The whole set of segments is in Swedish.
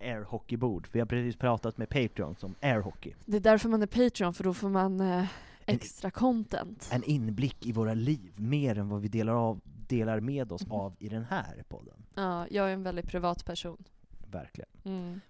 airhockeybord. Vi har precis pratat med Patreon om airhockey. Det är därför man är Patreon, för då får man eh, extra content. En inblick i våra liv, mer än vad vi delar, av, delar med oss av i den här podden. Ja, jag är en väldigt privat person. Verkligen. Mm.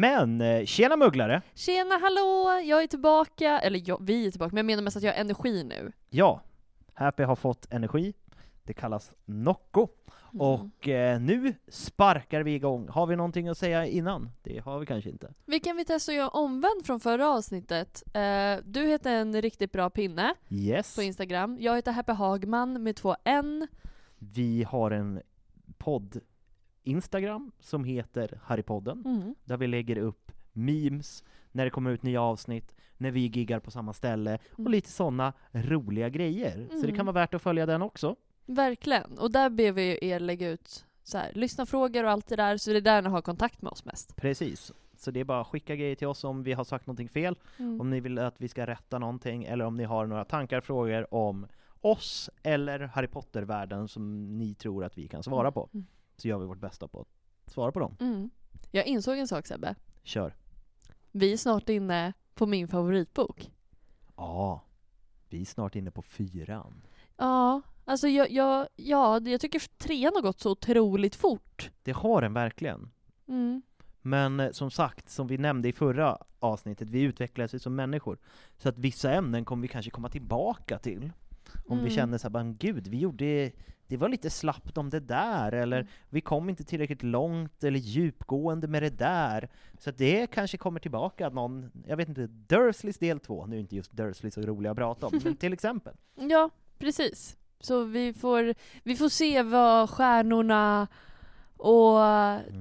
Men, eh, tjena mugglare! Tjena, hallå! Jag är tillbaka, eller jag, vi är tillbaka, men jag menar mest att jag har energi nu. Ja, Happy har fått energi. Det kallas Nocco. Mm. Och eh, nu sparkar vi igång. Har vi någonting att säga innan? Det har vi kanske inte. Vi kan vi testa att göra omvänt från förra avsnittet. Eh, du heter en riktigt bra pinne Yes. på Instagram. Jag heter Happy Hagman med två N. Vi har en podd Instagram som heter Harrypodden. Mm. där vi lägger upp memes när det kommer ut nya avsnitt, när vi giggar på samma ställe och Mm. lite sådana roliga grejer. Så det Mm. kan vara värt att följa den också. Verkligen. Och där ber vi er lägga ut så här, lyssna frågor och allt det där, så det är där ni har kontakt med oss mest. Precis. Så det är bara att skicka grejer till oss om vi har sagt någonting fel, Mm. om ni vill att vi ska rätta någonting, eller om ni har några tankar, frågor om oss eller Harry Potter-världen som ni tror att vi kan svara på. Mm. Så gör vi vårt bästa på att svara på dem. Mm. Jag insåg en sak Sebbe. Kör. Vi är snart inne på min favoritbok. Ja, vi är snart inne på fyran. Ja, alltså jag, jag, ja, jag tycker trean har gått så otroligt fort. Det har den verkligen. Mm. Men eh, som sagt, som vi nämnde i förra avsnittet, vi utvecklas ju som människor. Så att vissa ämnen kommer vi kanske komma tillbaka till. Om vi Mm. känner såhär, bara, gud, vi gjorde, det var lite slappt om det där, eller Mm. vi kom inte tillräckligt långt eller djupgående med det där. Så det kanske kommer tillbaka någon, jag vet inte, Dursleys del två, nu är inte just Dursley så roliga att prata om, men till exempel. Ja, precis. Så vi får, vi får se vad stjärnorna och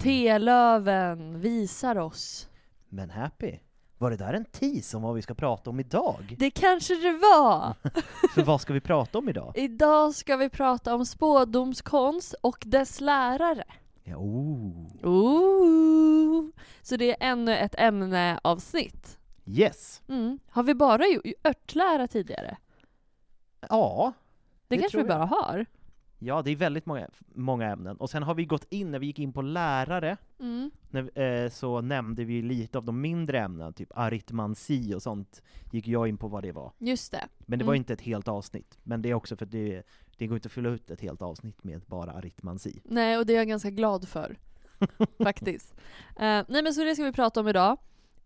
T-löven visar oss. Men Happy, var det där en tease om vad vi ska prata om idag? Det kanske det var! För vad ska vi prata om idag? Idag ska vi prata om spådomskonst och dess lärare. Ja, oh. Ooh. Så det är ännu ett ämneavsnitt. Yes! Mm. Har vi bara gjort örtlära tidigare? Ja, Det, Det kanske vi jag. bara har. Ja, det är väldigt många, många ämnen. Och sen har vi gått in, när vi gick in på lärare, Mm. när, eh, så nämnde vi lite av de mindre ämnena, typ aritmansi och sånt, gick jag in på vad det var. Just det. Men det var Mm. inte ett helt avsnitt. Men det är också för att det, det går inte att fylla ut ett helt avsnitt med bara aritmansi. Nej, och det är jag ganska glad för. Faktiskt. Eh, nej men så det ska vi prata om idag.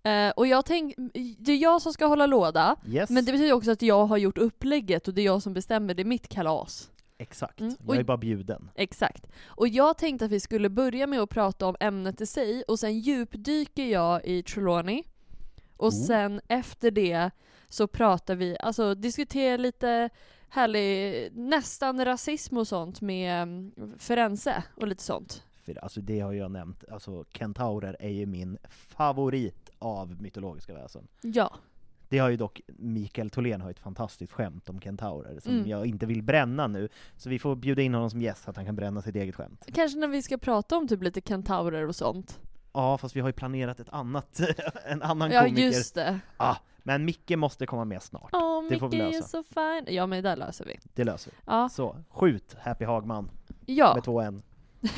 Eh, och jag tänk, det är jag som ska hålla låda, Yes, men det betyder också att jag har gjort upplägget och det är jag som bestämmer, det är mitt kalas. Exakt. Mm, Jag är bara bjuden. Exakt. Och jag tänkte att vi skulle börja med att prata om ämnet i sig och sen djupdyker jag i Trelawney. Och Oh. sen efter det så pratar vi, alltså diskuterar lite härlig, nästan rasism och sånt med mm, Firenze och lite sånt. För, alltså det har jag nämnt, alltså kentaurer är ju min favorit av mytologiska väsen. Ja. Det har ju dock, Mikael Tholén har ett fantastiskt skämt om kentaurer som Mm. jag inte vill bränna nu, så vi får bjuda in honom som gäst så att han kan bränna sitt eget skämt. Kanske när vi ska prata om typ lite kentaurer och sånt. Ja, fast vi har ju planerat ett annat, en annan Ja komiker. just det. Ah, men Micke måste komma med snart. Åh Det får Micke vi är lösa. så fin. Ja men det där löser vi. Det löser vi. Ja. Så, skjut Happy Hagman Ja. med två N.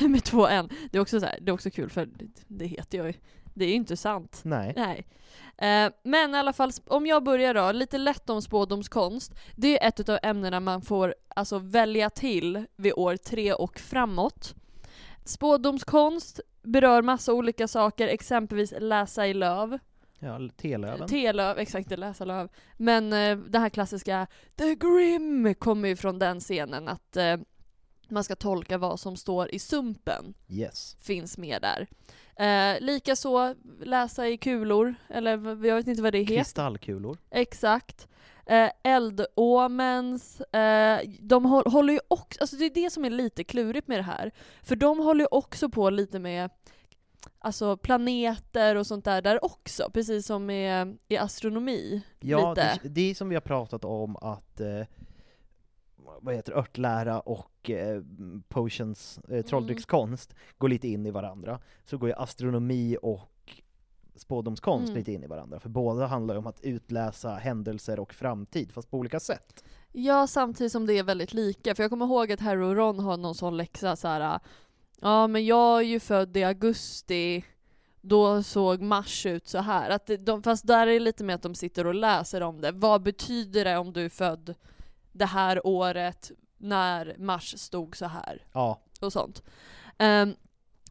med två N. Det är också så här, det är också kul för det, det heter jag ju. Det är ju inte sant. Nej. Nej. Eh, men i alla fall, om jag börjar då, lite lätt om spådomskonst. Det är ett av ämnena man får alltså välja till vid år tre och framåt. Spådomskonst berör massa olika saker, exempelvis läsa i löv. Ja, Telöven. T-löv, exakt det läsa löv. Men eh, det här klassiska The Grim kommer ju från den scenen att eh, man ska tolka vad som står i sumpen yes. finns med där. Eh, Likaså läsa i kulor, eller jag vet inte vad det heter. Kristallkulor. Exakt. Eh, Eldåmens, eh, de hå- håller ju också, alltså det är det som är lite klurigt med det här. För de håller ju också på lite med alltså planeter och sånt där där också, precis som med, i astronomi. Ja, lite. det, det är som vi har pratat om att eh, vad heter örtlära och eh, potions, Mm. eh, trolldryckskonst går lite in i varandra. Så går ju astronomi och spådomskonst Mm. lite in i varandra, för båda handlar ju om att utläsa händelser och framtid, fast på olika sätt. Ja, samtidigt som det är väldigt lika. För jag kommer ihåg att Harry och Ron har någon sån läxa så här. Ja, men jag är ju född i augusti. Då såg Mars ut så här. Att de, fast där är det lite mer att de sitter och läser om det. Vad betyder det om du är född det här året när Mars stod så här? Ja, och sånt. Ehm,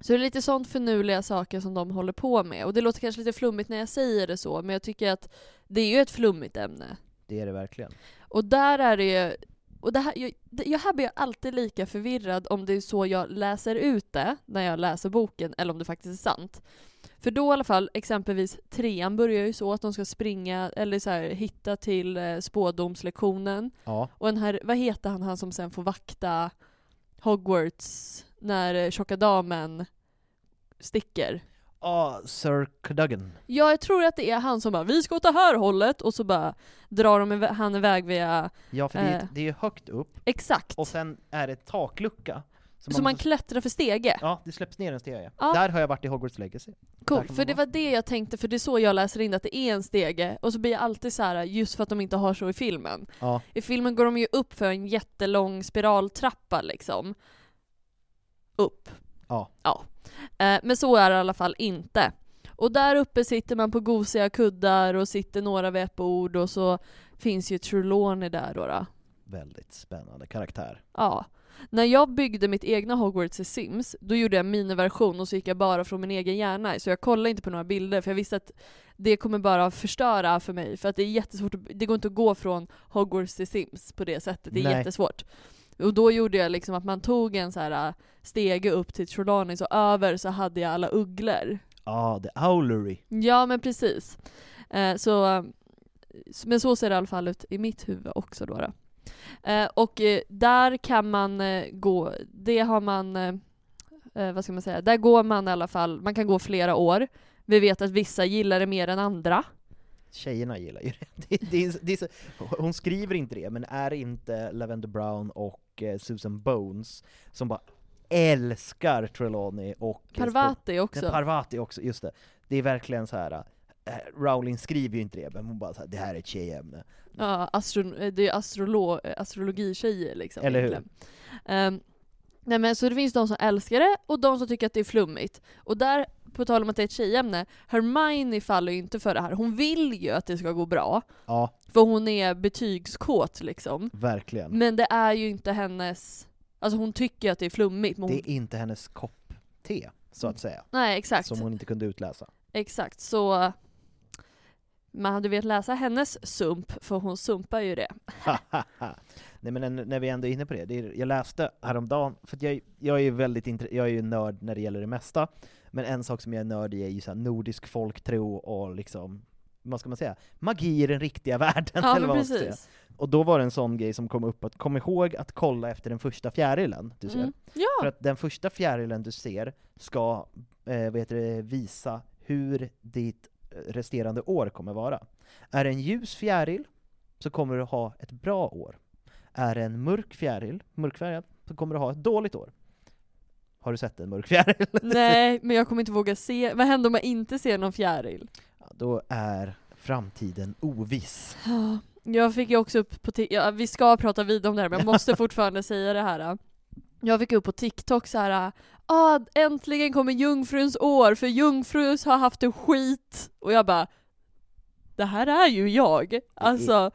så det är lite sånt förnuliga saker som de håller på med. Och det låter kanske lite flummigt när jag säger det så, men jag tycker att det är ju ett flummigt ämne. det är det verkligen. Och där är det ju, och det här, jag, det, jag här blir jag alltid lika förvirrad om det är så jag läser ut det när jag läser boken, eller om det faktiskt är sant. För då i alla fall, exempelvis trean börjar ju så att de ska springa, eller så här, hitta till eh, spådomslektionen. Ja, Och den här, vad heter han, han som sen får vakta Hogwarts när eh, tjocka damen sticker? Ah, Sir Cadogan. Ja, jag tror att det är han som bara 'Vi ska åt det här hållet' och så bara drar de han iväg via... Ja, för det är, Eh. det är ju högt upp, Exakt! och sen är det taklucka. så man måste- klättrar för stege. Ja, det släpps ner en stege. Ja. Där har jag varit i Hogwarts Legacy. Kan för man det vara. var det jag tänkte, för det är så jag läser in att det är en stege, och så blir jag alltid så här just för att de inte har så i filmen. Ja, I filmen går de ju upp för en jättelång spiraltrappa liksom. Upp. Ja. Ja. Eh, men så är det i alla fall inte. Och där uppe sitter man på gosiga kuddar och sitter några vid ett bord och så finns ju Trelawney där då. då. väldigt spännande karaktär. Ja. När jag byggde mitt egna Hogwarts i Sims, då gjorde jag miniversion och så gick jag bara från min egen hjärna. Så jag kollade inte på några bilder för jag visste att det kommer bara förstöra för mig. För att det är jättesvårt, det går inte att gå från Hogwarts till Sims på det sättet. Det är Nej. jättesvårt. Och då gjorde jag liksom att man tog en så här äh, stege upp till Trelawney och över så hade jag alla ugglor. Ja, The Owlery. Ja men precis. Eh, så, eh, men så ser det i alla fall ut i mitt huvud också då. då. Eh, och eh, där kan man eh, gå, det har man, eh, vad ska man säga, där går man i alla fall, man kan gå flera år. Vi vet att vissa gillar det mer än andra. Tjejerna gillar ju det. det, det, är, det är så, hon skriver inte det, men är inte Lavender Brown och eh, Susan Bones som bara älskar Trelawney och... eh, Parvati Nej, också. Parvati också, just det. Det är verkligen så här. eh, Rowling skriver ju inte det, men hon bara så här, det här är ett tjejämne. Ja, astro, det är astrolo, astrologitjejer liksom. Eller hur? Ehm, nej men så det finns de som älskar det och de som tycker att det är flummigt. Och där, på tal om att det är ett tjejämne, Hermione faller ju inte för det här. Hon vill ju att det ska gå bra, Ja, för hon är betygskåt liksom. verkligen. Men det är ju inte hennes, alltså hon tycker att det är flummigt. Men hon, Det är inte hennes kopp te, så att säga. nej exakt, Som hon inte kunde utläsa. exakt. Så man hade velat läsa hennes sump, för hon sumpar ju det. Nej men en- när vi ändå är inne på det, det är, jag läste häromdagen, för jag, jag är ju väldigt jag är ju nörd när det gäller det mesta, men en sak som jag är nörd i är ju så nordisk folktro och liksom vad ska man säga, magi i den riktiga världen, Ja eller vad man ska säga. precis. Och då var det en sån grej som kom upp, att kom ihåg att kolla efter den första fjärilen du ser. Mm. För Ja, att den första fjärilen du ser ska, eh, heter det, visa hur ditt resterande år kommer vara. Är det en ljus fjäril så kommer du ha ett bra år. Är det en mörk fjäril, mörkfärgad, så kommer du ha ett dåligt år. Har du sett en mörk fjäril? nej men jag kommer inte våga se, vad händer om jag inte ser någon fjäril? Då är framtiden oviss. Ja, Jag fick ju också upp på ja, vi ska prata vidare om det här men jag måste fortfarande säga det här. Jag fick upp på TikTok så här. Ah, äntligen kommer jungfruns år för jungfrus har haft det skit. Och jag bara, det här är ju jag. Alltså,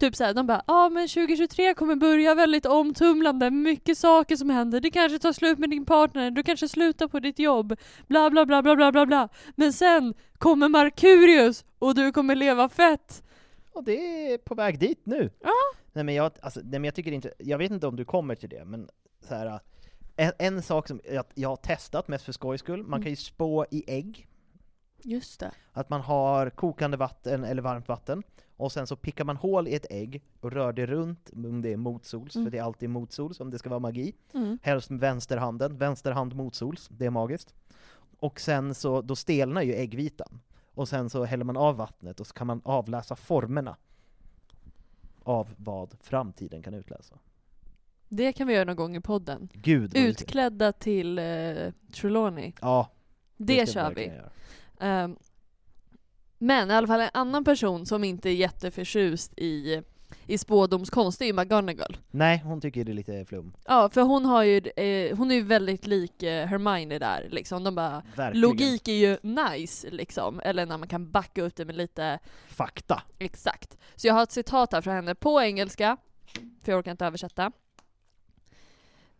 typ såhär, de bara, ja ah, men 2023 kommer börja väldigt omtumlande, mycket saker som händer, det kanske tar slut med din partner, du kanske slutar på ditt jobb, bla bla bla bla bla bla bla. Men sen kommer Markurius och du kommer leva fett. Och det är på väg dit nu. Ja. Nej men jag, alltså, nej, men jag tycker inte, jag vet inte om du kommer till det, men så här, en, en sak som jag, jag har testat mest för skojs skull, man Mm. kan ju spå i ägg, Just det. att man har kokande vatten eller varmt vatten, och sen så pickar man hål i ett ägg och rör det runt om det är motsols, Mm. för det är alltid motsols om det ska vara magi. Mm. Helst med vänsterhanden, vänster hand motsols, det är magiskt. Och sen så, då stelnar ju äggvitan. Och sen så häller man av vattnet och så kan man avläsa formerna av vad framtiden kan utläsa. Det kan vi göra någon gång i podden. Gud Utklädda till uh, Trelawney. Ja, Det, ska kör vi. Ehm, men i alla fall en annan person som inte är jätteförtjust i, i spådomskonst, det är ju McGonagall. Nej, hon tycker det är lite flum. Ja, för hon har ju, eh, hon är ju väldigt lik eh, Hermione där liksom. De bara, Verkligen. logik är ju nice liksom. Eller när man kan backa upp det med lite Fakta. Exakt. Så jag har ett citat här från henne på engelska, för jag orkar inte översätta.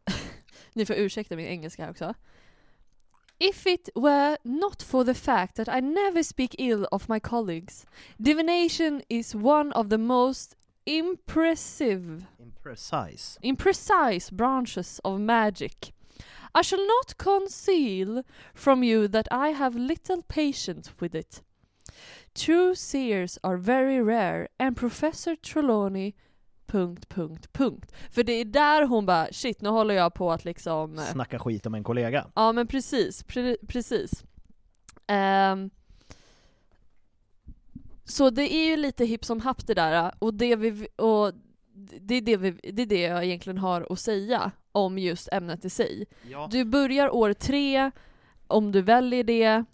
Ni får ursäkta min engelska också. If it were not for the fact that I never speak ill of my colleagues, divination is one of the most impressive Imprecise. imprecise branches of magic. I shall not conceal from you that I have little patience with it. True seers are very rare and Professor Trelawney... Punkt, punkt, punkt. För det är där hon bara shit nu håller jag på att liksom... Snacka skit om en kollega. Ja men precis, pre precis. Ehm, så det är ju lite hipp som happ det där och det, vi, och det, är det, vi, det är det jag egentligen har att säga om just ämnet i sig. Ja. Du börjar år tre, om du väljer det,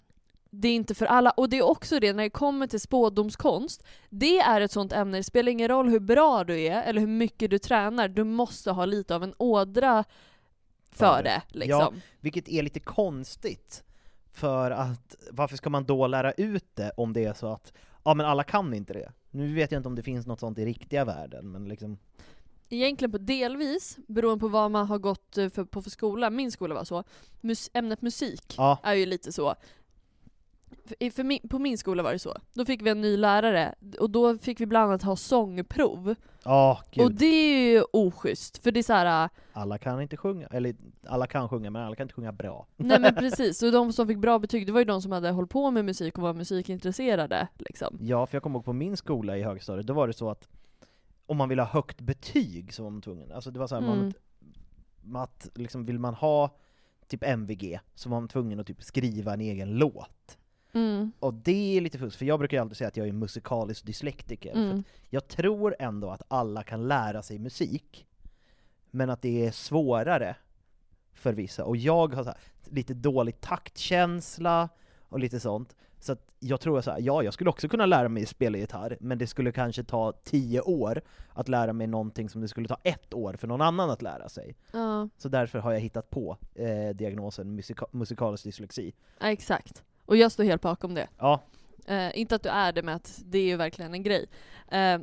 det är inte för alla. Och det är också det när det kommer till spådomskonst, det är ett sånt ämne, det spelar ingen roll hur bra du är eller hur mycket du tränar, du måste ha lite av en ådra för För det. Liksom. Vilket är lite konstigt. För att, varför ska man då lära ut det om det är så att, ja men alla kan inte det? Nu vet jag inte om det finns något sånt i riktiga världen, men liksom, Egentligen på delvis, beroende på vad man har gått eh, för, på för skola, min skola var så, mus, ämnet musik ja, är ju lite så. För, min, på min skola var det så. Då fick vi en ny lärare, och då fick vi bland annat ha sångprov. gud. Och det är ju oschysst, för det är så här. Alla kan inte sjunga, eller alla kan sjunga men alla kan inte sjunga bra. nej men precis, och de som fick bra betyg, det var ju de som hade hållit på med musik och var musikintresserade. Liksom. Ja, för jag kommer ihåg på min skola i högstadiet, då var det så att om man ville ha högt betyg så var man tvungen, alltså det var så här, Mm. man, att liksom vill man ha typ MVG så var man tvungen att typ skriva en egen låt. Mm. Och det är lite fusk, för jag brukar ju alltid säga att jag är musikalisk dyslektiker, Mm. att jag tror ändå att alla kan lära sig musik, men att det är svårare för vissa. Och jag har här, lite dålig taktkänsla och lite sånt. Så att jag tror här, ja, jag skulle också kunna lära mig spela gitarr, men det skulle kanske ta tio år att lära mig någonting som det skulle ta ett år för någon annan att lära sig. Ja, Så därför har jag hittat på eh, diagnosen musika- musikalisk dyslexi. ja, exakt. Och jag står helt bakom det. Ja, Eh, inte att du är det, men att det är ju verkligen en grej. Eh,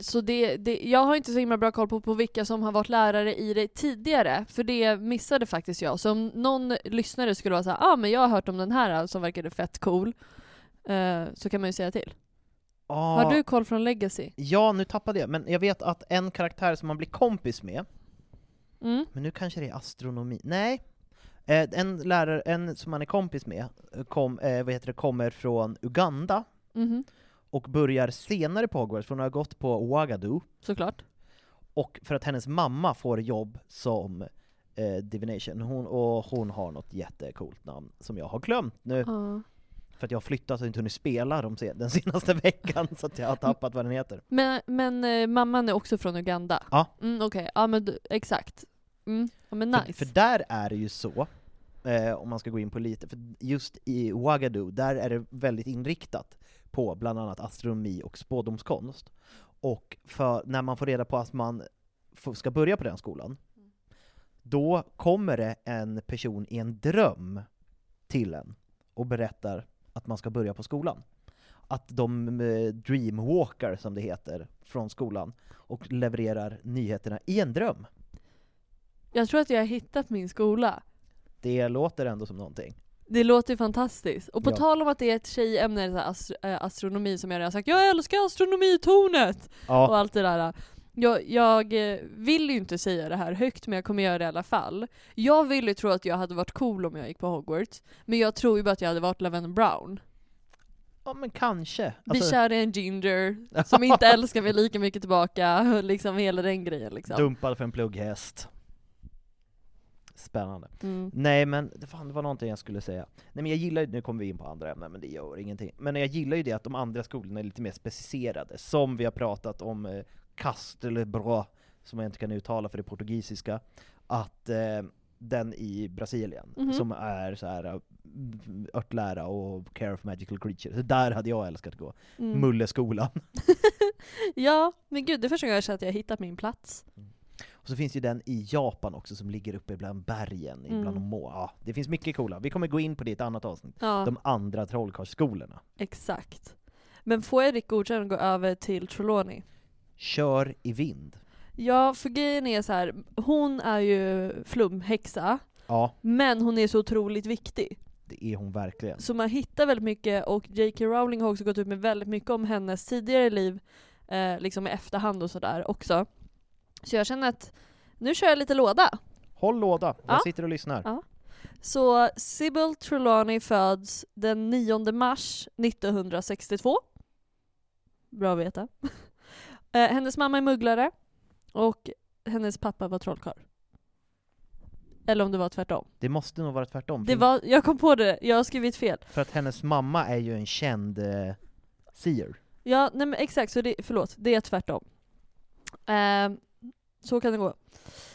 så det, det, jag har inte så himla bra koll på, på vilka som har varit lärare i det tidigare, för det missade faktiskt jag. Så om någon lyssnare skulle vara såhär, ja ah, men jag har hört om den här som verkade fett cool, eh, så kan man ju säga till. Ah, Har du koll från Legacy? Ja, nu tappade jag, men jag vet att en karaktär som man blir kompis med, Mm. men nu kanske det är astronomi, nej. Eh, En lärare, en som man är kompis med, kom, eh, vad heter det, kommer från Uganda, Mhm. och börjar senare på Hogwarts, för hon har gått på Ouagadougou, Såklart. och för att hennes mamma får jobb som eh, divination, hon, och hon har något jättecoolt namn som jag har glömt nu, Ja. för att jag har flyttat och inte hunnit spela de sen, den senaste veckan, så att jag har tappat vad den heter. Men, men eh, mamman är också från Uganda? Ja. Mm, Okej, ja men du- exakt. Mm. Ja men nice. För, för där är det ju så, eh, om man ska gå in på lite, för just i Ouagadougou, där är det väldigt inriktat på bland annat astronomi och spådomskonst. Och för när man får reda på att man får- ska börja på den skolan, då kommer det en person i en dröm till en och berättar att man ska börja på skolan. Att de eh, dreamwalkar, som det heter, från skolan och levererar nyheterna i en dröm. Jag tror att jag har hittat min skola. Det låter ändå som någonting. Det låter ju fantastiskt. Och på Ja. tal om att det är ett tjejämne, så astro äh, astronomi, som jag redan sagt, jag älskar astronomitornet! Och Ja, allt det där. Jag, jag eh, vill ju inte säga det här högt, men jag kommer göra det i alla fall. Jag ville ju tro att jag hade varit cool om jag gick på Hogwarts, men jag tror ju bara att jag hade varit Lavender Brown. ja men kanske. Bli Alltså, kär i en ginger, som inte älskar mig lika mycket tillbaka, liksom hela den grejen liksom. dumpad för en plugghäst. Spännande. Mm. Nej men, det- fan, det var någonting jag skulle säga. Nej men jag gillar ju, nu kommer vi in på andra ämnen men det gör ingenting. Men jag gillar ju det att de andra skolorna är lite mer specificerade, som vi har pratat om eh, Castelebra, som jag inte kan uttala för det portugisiska, att eh, den i Brasilien, Mhm. som är så här eh, örtlära och care of magical creatures, så där hade jag älskat att gå. Mm. Mulleskolan. Ja, men gud det är första gången jag känner att jag har hittat min plats. Och så finns ju den i Japan också som ligger uppe bland bergen, Mm. bland må. Ja, det finns mycket coola. Vi kommer gå in på det i ett annat avsnitt. Ja, De andra trollkarlsskolorna. exakt. Men får jag ditt godkännande gå över till Trelawney? Kör i vind. Ja, för grejen är så här. hon är ju flumhäxa, Ja, men hon är så otroligt viktig. det är hon verkligen. Så man hittar väldigt mycket, och J.K. Rowling har också gått ut med väldigt mycket om hennes tidigare liv, eh, liksom i efterhand och sådär också. Så jag känner att nu kör jag lite låda. Håll låda, jag Ja. sitter och lyssnar. Ja. Så Sybil Trelawney föds den 9 mars 1962. Bra att veta. Eh, hennes mamma är mugglare och hennes pappa var trollkarl. Eller om det var tvärtom. Det måste nog vara tvärtom. Det var, jag kom på det, jag har skrivit fel. För att hennes mamma är ju en känd eh, seer. Ja, nej men exakt, så det, förlåt, det är tvärtom. Ehm, så kan det gå.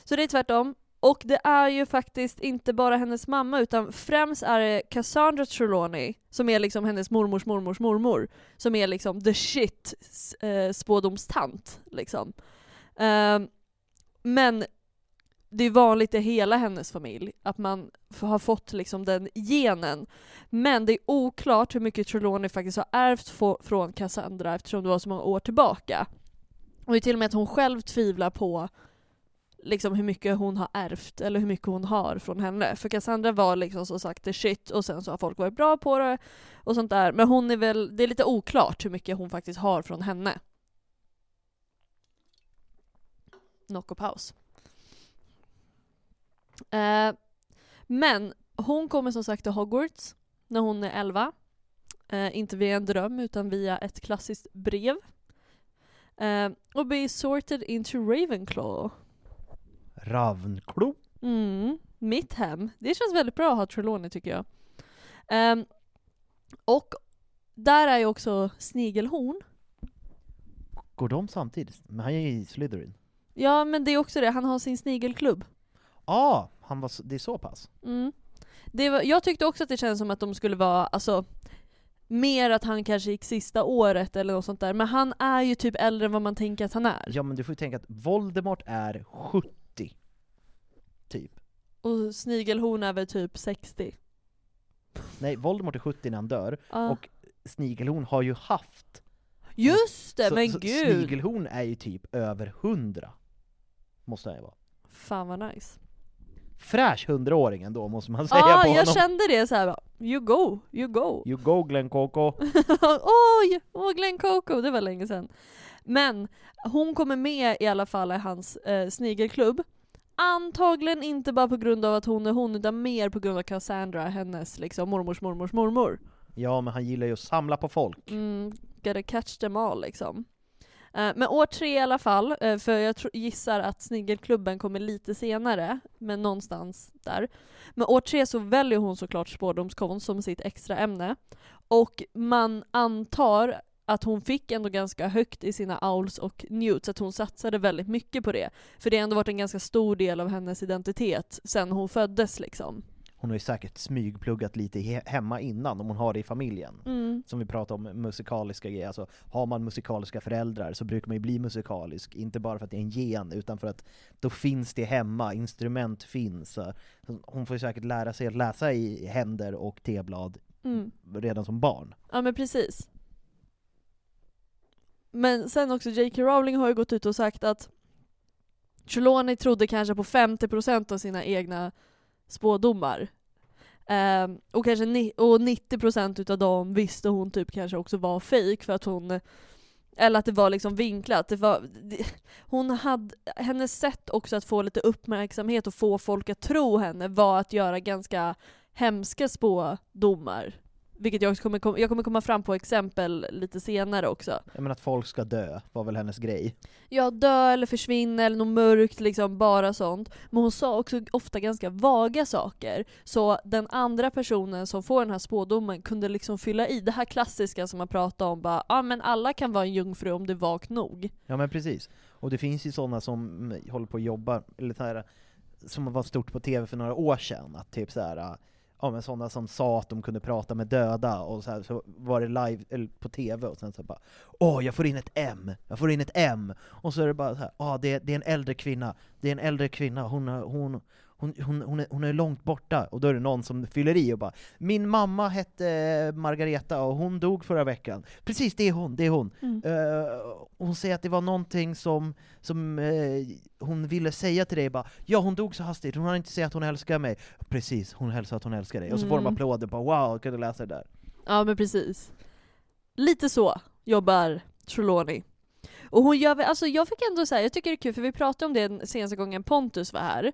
Så det är tvärtom. Och det är ju faktiskt inte bara hennes mamma, utan främst är det Cassandra Trelawney, som är liksom hennes mormors mormors mormor, som är liksom the shit eh, spådomstant. Liksom. Eh, men det är vanligt i hela hennes familj att man har fått liksom den genen. Men det är oklart hur mycket Trelawney faktiskt har ärvt från Cassandra eftersom det var så många år tillbaka. Och det är till och med att hon själv tvivlar på liksom hur mycket hon har ärvt, eller hur mycket hon har från henne. För Cassandra var liksom som sagt the shit, och sen så har folk varit bra på det, och sånt där. Men hon är väl, det är lite oklart hur mycket hon faktiskt har från henne. Knock och paus. Eh, men hon kommer som sagt till Hogwarts när hon är 11. Eh, inte via en dröm utan via ett klassiskt brev. Eh, och blir sorted into Ravenclaw. Ravnklo. Mm, mitt hem. Det känns väldigt bra att ha Trelawney tycker jag. Ehm, och där är ju också Snigelhorn. Går de samtidigt? Men han är ju i Slytherin. Ja men det är också det, han har sin snigelklubb. Ah, han var så, det är så pass? Mm. Det var, jag tyckte också att det kändes som att de skulle vara, alltså mer att han kanske gick sista året eller något sånt där, men han är ju typ äldre än vad man tänker att han är. Ja men du får ju tänka att Voldemort är 70. Typ. Och Snigelhorn är väl typ 60. Nej, Voldemort är 70 när han dör, Ja. och Snigelhorn har ju haft Just det, så, men så gud! Snigelhorn är ju typ över 100. Måste han ju vara. Fan vad nice. Fräsch hundraåring ändå måste man säga Ja, på jag honom. kände det så här. you go, you go. You go Glenn Coco. Oj! Åh, Glenn Coco, det var länge sedan. Men hon kommer med i alla fall i hans eh, snigelklubb. Antagligen inte bara på grund av att hon är hon, utan mer på grund av Cassandra, hennes liksom mormors mormors mormor. Ja, men han gillar ju att samla på folk. Mm, gotta catch them all liksom. Eh, men år tre i alla fall, eh, för jag gissar att Snigelklubben kommer lite senare, men någonstans där. Men år tre så väljer hon såklart spårdomskonst som sitt extra ämne. Och man antar att hon fick ändå ganska högt i sina auls och newts, att hon satsade väldigt mycket på det. För det har ändå varit en ganska stor del av hennes identitet sen hon föddes liksom. Hon har ju säkert smygpluggat lite he- hemma innan, om hon har det i familjen. Mm. Som vi pratade om, musikaliska grejer. Alltså, har man musikaliska föräldrar så brukar man ju bli musikalisk, inte bara för att det är en gen, utan för att då finns det hemma, instrument finns. Hon får ju säkert lära sig att läsa i händer och teblad Mm. redan som barn. Ja men precis. Men sen också, J.K. Rowling har ju gått ut och sagt att Trelawney trodde kanske på 50% av sina egna spådomar. Ehm, och, kanske ni- och 90% utav dem visste hon typ kanske också var fejk, för att hon eller att det var liksom vinklat. Det var, det, hon hade, hennes sätt också att få lite uppmärksamhet och få folk att tro henne var att göra ganska hemska spådomar. Vilket jag, också kommer, kom- jag kommer komma fram på exempel lite senare också. Jag menar att folk ska dö, var väl hennes grej. Ja, dö eller försvinna eller något mörkt, liksom bara sånt. Men hon sa också ofta ganska vaga saker. Så den andra personen som får den här spådomen kunde liksom fylla i det här klassiska som man pratar om, bara ja ah, men alla kan vara en jungfru om det är vagt nog. Ja men precis. Och det finns ju sådana som mm, håller på att jobba, eller så här, som var stort på TV för några år sedan, att typ så här, ja men sådana som sa att de kunde prata med döda, och så, här, så var det live, eller på TV, och sen så bara Åh, jag får in ett M! Jag får in ett M! Och så är det bara så här, ”Åh, det, det är en äldre kvinna, det är en äldre kvinna, hon, hon, hon, hon, hon, är, hon är långt borta, och då är det någon som fyller i och bara Min mamma hette Margareta och hon dog förra veckan. Precis, det är hon, det är hon. Mm. Eh, hon säger att det var någonting som, som eh, hon ville säga till dig, bara Ja, hon dog så hastigt, hon har inte sagt att hon älskar mig. Precis, hon hälsar att hon älskar dig. Och så får de Mm. applåder, bara wow, kunde läsa det där. Ja men precis. Lite så jobbar Trelawney. Och hon gör alltså jag fick ändå säga, jag tycker det är kul för vi pratade om det senaste gången Pontus var här.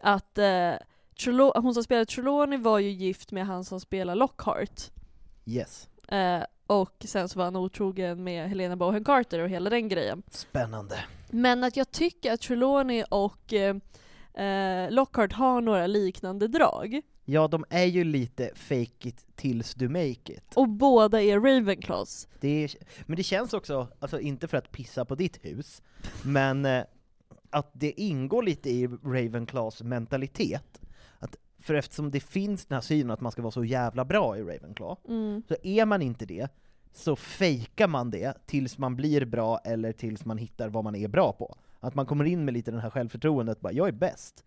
Att eh, Trelaw- hon som spelar Trelawney var ju gift med han som spelar Lockhart. Yes. Eh, och sen så var han otrogen med Helena Bohem Carter och hela den grejen. Spännande. Men att jag tycker att Trelawney och eh, eh, Lockhart har några liknande drag. Ja, de är ju lite fake it tills du make it. Och båda är Ravenclaws. Det är, men det känns också, alltså inte för att pissa på ditt hus, men eh, att det ingår lite i Ravenclaws mentalitet. Att, för eftersom det finns den här synen att man ska vara så jävla bra i Ravenclaw, Mm. så är man inte det, så fejkar man det tills man blir bra eller tills man hittar vad man är bra på. Att man kommer in med lite den här självförtroendet, bara 'jag är bäst'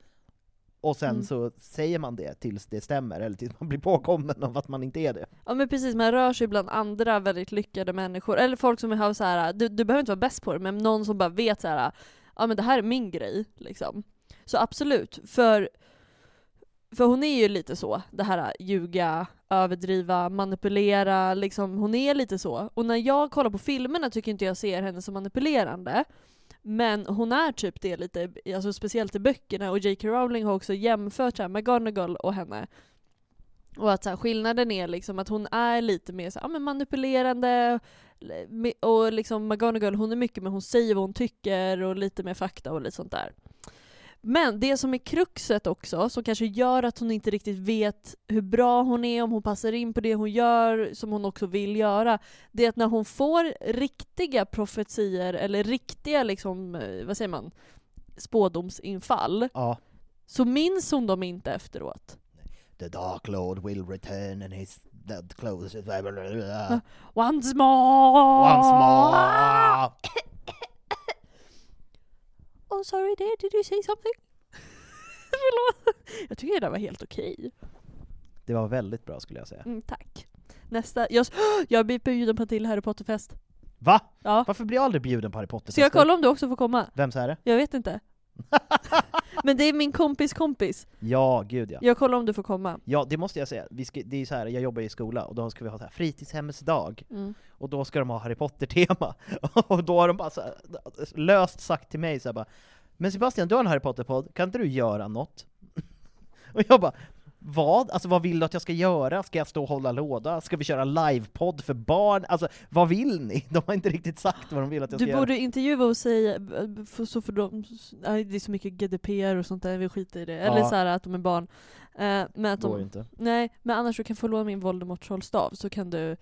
och sen Mm. så säger man det tills det stämmer, eller tills man blir påkommen av att man inte är det. Ja men precis, man rör sig bland andra väldigt lyckade människor, eller folk som har så här, du, du behöver inte vara bäst på det, men någon som bara vet så här, ja men det här är min grej, liksom. Så absolut, för, för hon är ju lite så, det här ljuga, överdriva, manipulera, liksom, hon är lite så. Och när jag kollar på filmerna tycker inte jag ser henne som manipulerande, men hon är typ det lite, alltså speciellt i böckerna, och J.K. Rowling har också jämfört så här, McGonagall och henne. Och att så här, skillnaden är liksom att hon är lite mer så här, ja, men manipulerande, och liksom McGonagall hon är mycket men hon säger vad hon tycker och lite mer fakta och lite sånt där. Men det som är kruxet också, som kanske gör att hon inte riktigt vet hur bra hon är, om hon passar in på det hon gör, som hon också vill göra, det är att när hon får riktiga profetier, eller riktiga liksom, eh, vad säger man, spådomsinfall, Ja. så minns hon dem inte efteråt. The Dark Lord will return and his dead clothes is Once more! once more. Oh sorry dear, did you say something? Förlåt. Jag tycker det där var helt okej. Det var väldigt bra skulle jag säga. Mm, tack. Nästa, jag, jag blir bjuden på en till Harry Potter-fest. Va? Ja. Varför blir jag aldrig bjuden på Harry Potter? Ska jag kolla om du också får komma? Vems är det? Jag vet inte. Men det är min kompis kompis. Ja, gud ja. Jag kollar om du får komma. Ja, det måste jag säga. Vi ska, det är så här, jag jobbar i skola, och då ska vi ha så här fritidshemmets dag, Mm. och då ska de ha Harry Potter-tema. och då har de bara så här, löst sagt till mig så här bara Men Sebastian, du har en Harry Potter-podd, kan inte du göra något? och jag bara Vad? Alltså vad vill du att jag ska göra? Ska jag stå och hålla låda? Ska vi köra livepodd för barn? Alltså vad vill ni? De har inte riktigt sagt vad de vill att jag ska Du göra. borde intervjua och säga, för, så för dem, nej, det är så mycket GDPR och sånt där, vi skiter i det. Eller Ja. så här att de är barn. Eh, men att de, inte. nej, men annars du kan få låna min Voldemort trollstav så kan du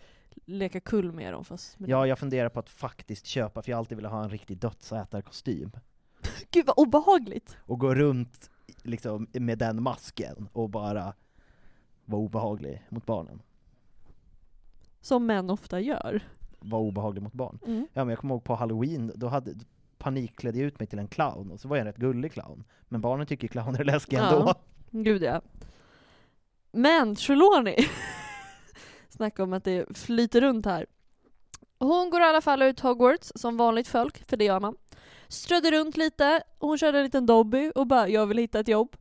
leka kull med dem fast med Ja, jag funderar på att faktiskt köpa, för jag har alltid velat ha en riktig dödsätarkostym. Gud vad obehagligt! Och gå runt liksom med den masken och bara vara obehaglig mot barnen. Som män ofta gör. Vara obehaglig mot barn. Mm. Ja men jag kommer ihåg på halloween, då hade panikklädde jag ut mig till en clown, och så var jag en rätt gullig clown. Men barnen tycker clowner är läskiga Ja. ändå. Gud ja. Men Trelawney, snacka om att det flyter runt här. Hon går i alla fall ut Hogwarts som vanligt folk, för det gör man. Strödde runt lite, hon körde en liten Dobby och bara 'jag vill hitta ett jobb'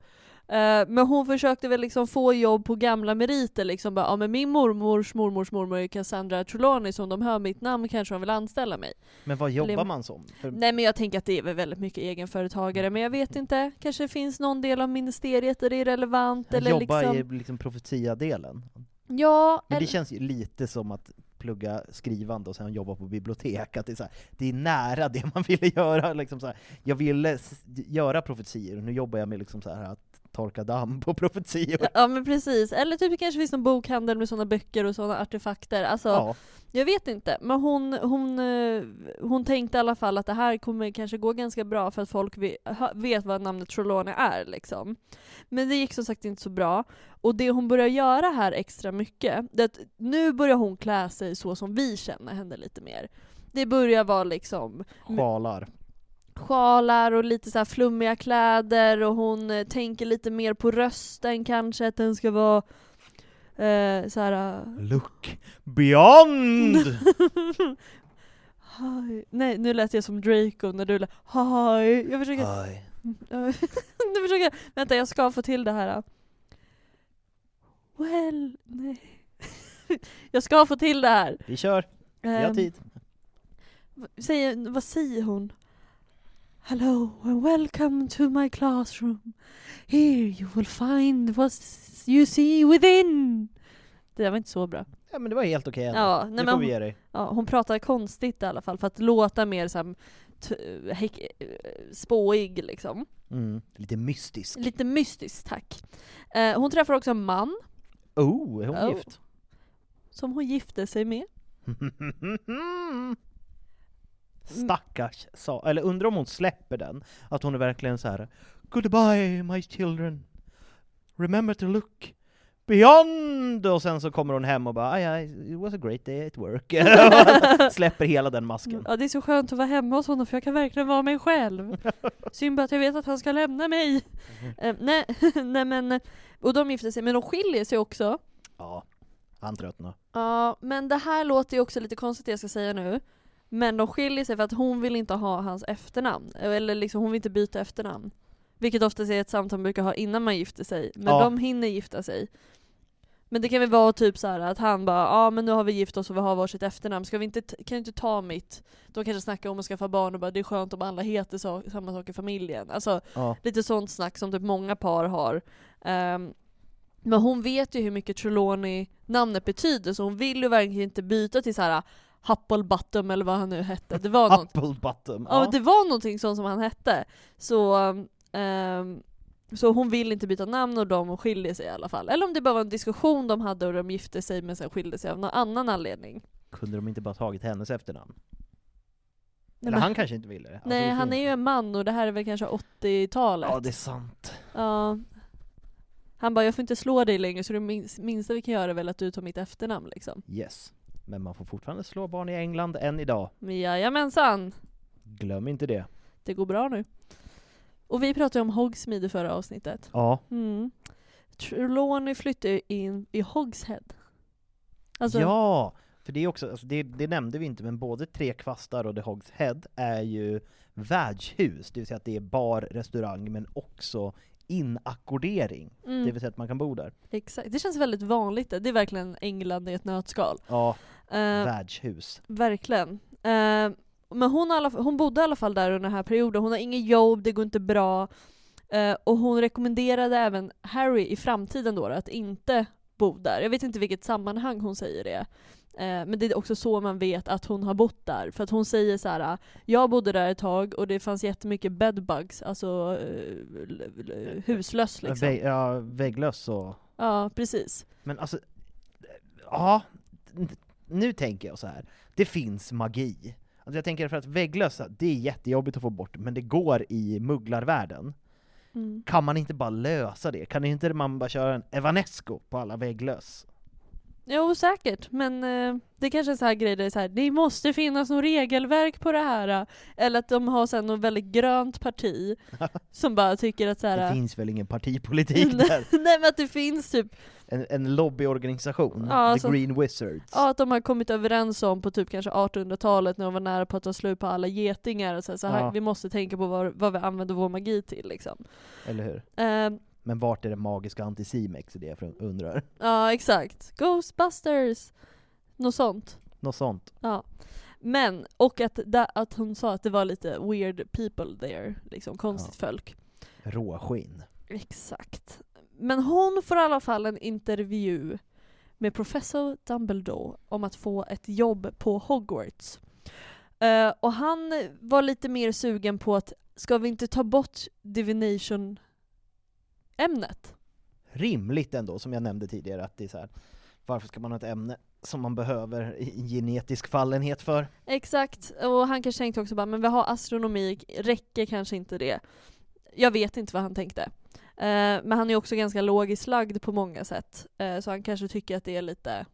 Eh, Men hon försökte väl liksom få jobb på gamla meriter liksom bara, ja men min mormors mormors mormor är Cassandra Trelawney så om de hör mitt namn kanske de vill anställa mig. Men vad jobbar Eller- man som? För, Nej men jag tänker att det är väl väldigt mycket egenföretagare, men jag vet inte, kanske det finns någon del av ministeriet där det är relevant eller jobba liksom... i liksom profetia-delen. Ja, Men det eller... känns ju lite som att plugga skrivande och sen jobba på bibliotek, att det är, så här, det är nära det man ville göra. Liksom så här. Jag ville göra profetior, och nu jobbar jag med liksom så här att torka damm på profetior. Ja men precis, eller typ det kanske finns någon bokhandel med sådana böcker och sådana artefakter. Alltså, Ja, jag vet inte. Men hon, hon, eh, hon tänkte i alla fall att det här kommer kanske gå ganska bra för att folk vet vad namnet Trelawney är liksom. Men det gick som sagt inte så bra. Och det hon börjar göra här extra mycket, det är att nu börjar hon klä sig så som vi känner henne lite mer. Det börjar vara liksom sjalar. Sjalar och lite så här flummiga kläder och hon eh, tänker lite mer på rösten kanske, att den ska vara eh, så här. eh, Look beyond! Hi. Nej, nu lät jag som Draco när du lät Hi. Jag försöker, Aj. nu försöker jag, vänta jag ska få till det här. Well, nej. jag ska få till det här. Vi kör, vi har Ehm, tid. Säger, vad säger hon? Hello and welcome to my classroom. Here you will find what you see within. Det där var inte så bra. Ja men det var helt okej ändå. Ja, det får vi ge dig. ja, hon pratar konstigt i alla fall för att låta mer eh, spåig liksom. Mm. Lite mystisk. Lite mystiskt, tack. Eh, hon träffar också en man Oh, är hon Oh. gift? som hon gifte sig med. Stackars sa, eller undrar om hon släpper den, att hon är verkligen så här. Goodbye my children, remember to look beyond! Och sen så kommer hon hem och bara, "Ah, ja, it was a great day at work. släpper hela den masken. Ja, det är så skönt att vara hemma hos honom för jag kan verkligen vara mig själv. Synd bara att jag vet att han ska lämna mig. Eh, nej, nej men, och de gifter sig, men de skiljer sig också. Ja, han tröttnade. Ja, men det här låter ju också lite konstigt det jag ska säga nu. Men de skiljer sig för att hon vill inte ha hans efternamn. Eller liksom hon vill inte byta efternamn. Vilket oftast är ett samtal man brukar ha innan man gifter sig. Men Ja. de hinner gifta sig. Men det kan väl vara typ så här att han bara ja men nu har vi gift oss och vi har varsitt efternamn, ska vi inte, kan du inte ta mitt? De kanske snackar om att skaffa barn och bara det är skönt om alla heter så, samma sak i familjen. Alltså Ja. lite sånt snack som typ många par har. Ehm, men hon vet ju hur mycket Trelawney namnet betyder så hon vill ju verkligen inte byta till så här Hufflepuffum eller vad han nu hette. Det var, något, Apple bottom. ja. det var någonting sånt som han hette. Så, ehm, så hon vill inte byta namn och de skiljer sig i alla fall. Eller om det bara var en diskussion de hade och de gifte sig men sen skilde sig av någon annan anledning. Kunde de inte bara tagit hennes efternamn? Nej, Eller men- han kanske inte ville det. Alltså, Nej det han är ju en man och det här är väl kanske 80-talet. Ja, det är sant. Ja. Han bara, jag får inte slå dig längre så det minst, minsta vi kan göra är väl att du tar mitt efternamn liksom. Yes. Men man får fortfarande slå barn i England än idag. Men jajamensan, Glöm inte det. det går bra nu. Och vi pratade om Hogsmeade i förra avsnittet. Ja. Mm. Trelawney flyttade in i Hogshead. Alltså, Ja! För det är också, alltså det, det nämnde vi inte, men både Tre Kvastar och The Hogs Head är ju värdshus, det vill säga att det är bar, restaurang, men också inackordering. mm, Det vill säga att man kan bo där. exakt. Det känns väldigt vanligt. Det är verkligen England i ett nötskal. Ja, Eh, värdshus. Verkligen. Eh, men hon, alla, hon bodde i alla fall där under den här perioden, hon har ingen jobb, det går inte bra. Eh, och hon rekommenderade även Harry i framtiden då att inte bo där. Jag vet inte vilket sammanhang hon säger det. Eh, men det är också så man vet att hon har bott där. För att hon säger så här: jag bodde där ett tag och det fanns jättemycket bedbugs, alltså eh, huslöss liksom. Vä- ja, vägglöss och... Ja, precis. Men alltså, ja, nu tänker jag så här. det finns magi. Alltså jag tänker för att vägglössa, det är jättejobbigt att få bort, men det går i mugglarvärlden. Mm. Kan man inte bara lösa det? Kan inte man bara köra en Evanesco på alla vägglöss? Jo, säkert. Men eh, det kanske är så här grejer där det är så här, det måste finnas något regelverk på det här. eh. Eller att de har sen något väldigt grönt parti som bara tycker att så Det här. finns väl ingen partipolitik där? Nej men att det finns typ, En, en lobbyorganisation, Ja, The som- Green Wizards. ja att de har kommit överens om på typ kanske 1800-talet när de var nära på att ta slut på alla getingar och så, här, så här, Ja. vi måste tänka på vad, vad vi använder vår magi till liksom. Eller hur? Eh, Men vart är det magiska anticimex i det jag undrar? ja exakt. Ghostbusters! Något sånt. Något sånt. Ja. Men, och att, att hon sa att det var lite weird people there, liksom konstigt folk. Råskinn. Exakt. Men hon får i alla fall en intervju med professor Dumbledore om att få ett jobb på Hogwarts. Eh, och han var lite mer sugen på att, ska vi inte ta bort divination-ämnet? Rimligt ändå, som jag nämnde tidigare, att det är så här. varför ska man ha ett ämne som man behöver genetisk fallenhet för? Exakt, och han kanske tänkte också bara, men vi har astronomi, räcker kanske inte det? Jag vet inte vad han tänkte. Eh, men han är också ganska logiskt lagd på många sätt, eh, så han kanske tycker att det är lite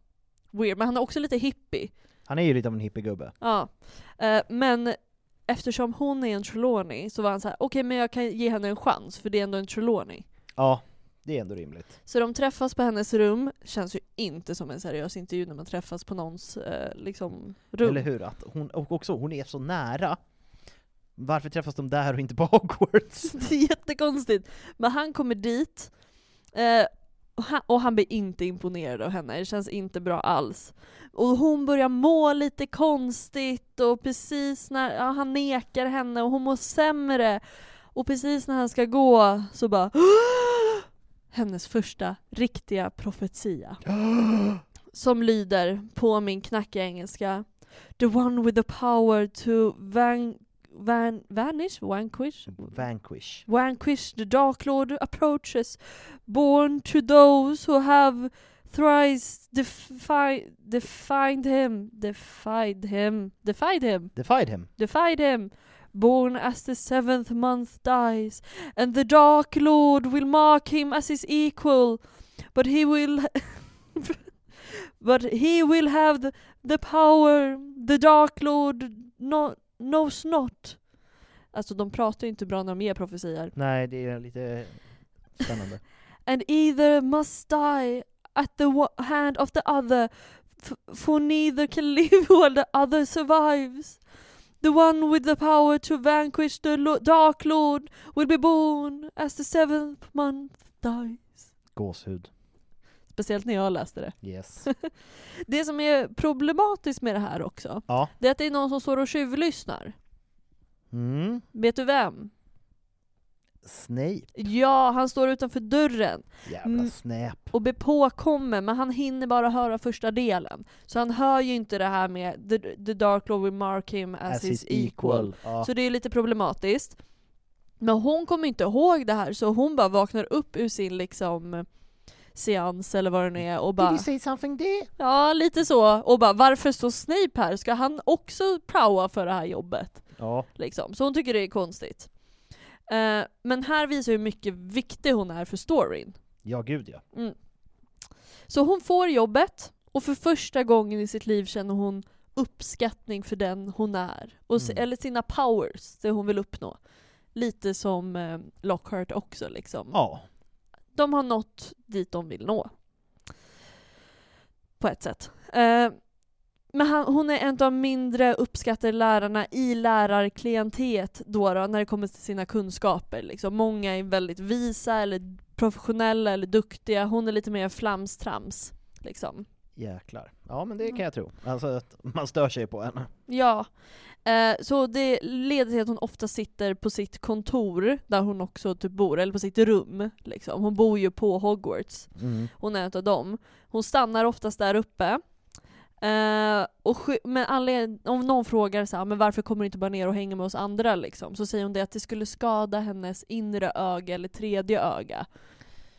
weird. Men han är också lite hippie. Han är ju lite av en hippiegubbe. Ja. Eh, men eftersom hon är en Trelawney så var han så här: okej men jag kan ge henne en chans, för det är ändå en Trelawney. Ja, det är ändå rimligt. Så de träffas på hennes rum, känns ju inte som en seriös intervju när man träffas på någons eh, liksom, rum. Eller hur? Att hon, och också, hon är så nära. Varför träffas de där och inte på Hogwarts? Det är jättekonstigt. Men han kommer dit, eh, och, han, och han blir inte imponerad av henne, det känns inte bra alls. Och hon börjar må lite konstigt, och precis när ja, han nekar henne och hon mår sämre, och precis när han ska gå så bara hennes första riktiga profetia. Som lyder på min knackiga engelska The one with the power to van, van, vanish, vanquish, Vanquish. vanquish the Dark Lord approaches, born to those who have thrice defi- defined him, defied him, defied him, Defied him. defied him, born as the seventh month dies, and the Dark Lord will mark him as his equal, but he will but he will have the, the power the Dark Lord no, knows not. Alltså de pratar ju inte bra när de ger profetior. Nej, det är lite spännande. And either must die at the hand of the other, for neither can live while the other survives. The one with the power to vanquish the lo- Dark Lord will be born as the seventh month dies. Gåshud. Speciellt när jag läste det. Yes. Det som är problematiskt med det här också, Ja. det är att det är någon som står och tjuvlyssnar. Mm. Vet du vem? Snape. Ja, han står utanför dörren Jävla Mm. snäp. och blir påkommen, men han hinner bara höra första delen. Så han hör ju inte det här med the, the Dark Lord will mark him as, his equal. Ja. Så det är lite problematiskt. Men hon kommer inte ihåg det här, så hon bara vaknar upp ur sin liksom seans eller vad det nu är och Did bara you say something there? Ja, lite så. Och bara varför står Snape här? Ska han också praoa för det här jobbet? Ja. Liksom. Så hon tycker det är konstigt. Eh, men här visar hur mycket viktig hon är för storyn. Ja, gud ja. Mm. Så hon får jobbet, och för första gången i sitt liv känner hon uppskattning för den hon är. Och, Mm. Eller sina powers, det hon vill uppnå. Lite som eh, Lockhart också liksom. Ja. De har nått dit de vill nå. På ett sätt. Eh, men han, hon är en av de mindre uppskattade lärarna i lärarklientet då, då när det kommer till sina kunskaper. Liksom. Många är väldigt visa eller professionella eller duktiga. Hon är lite mer flamstrams. Liksom. Jäklar. Ja men det kan jag tro. Alltså att man stör sig på henne. Ja. Eh, så det leder till att hon ofta sitter på sitt kontor, där hon också typ bor, eller på sitt rum. Liksom. Hon bor ju på Hogwarts. Mm. Hon är en av dem. Hon stannar oftast där uppe. Eh, och men anled- om någon frågar så här, men varför kommer du inte bara ner och hänger med oss andra liksom? Så säger hon det att det skulle skada hennes inre öga eller tredje öga.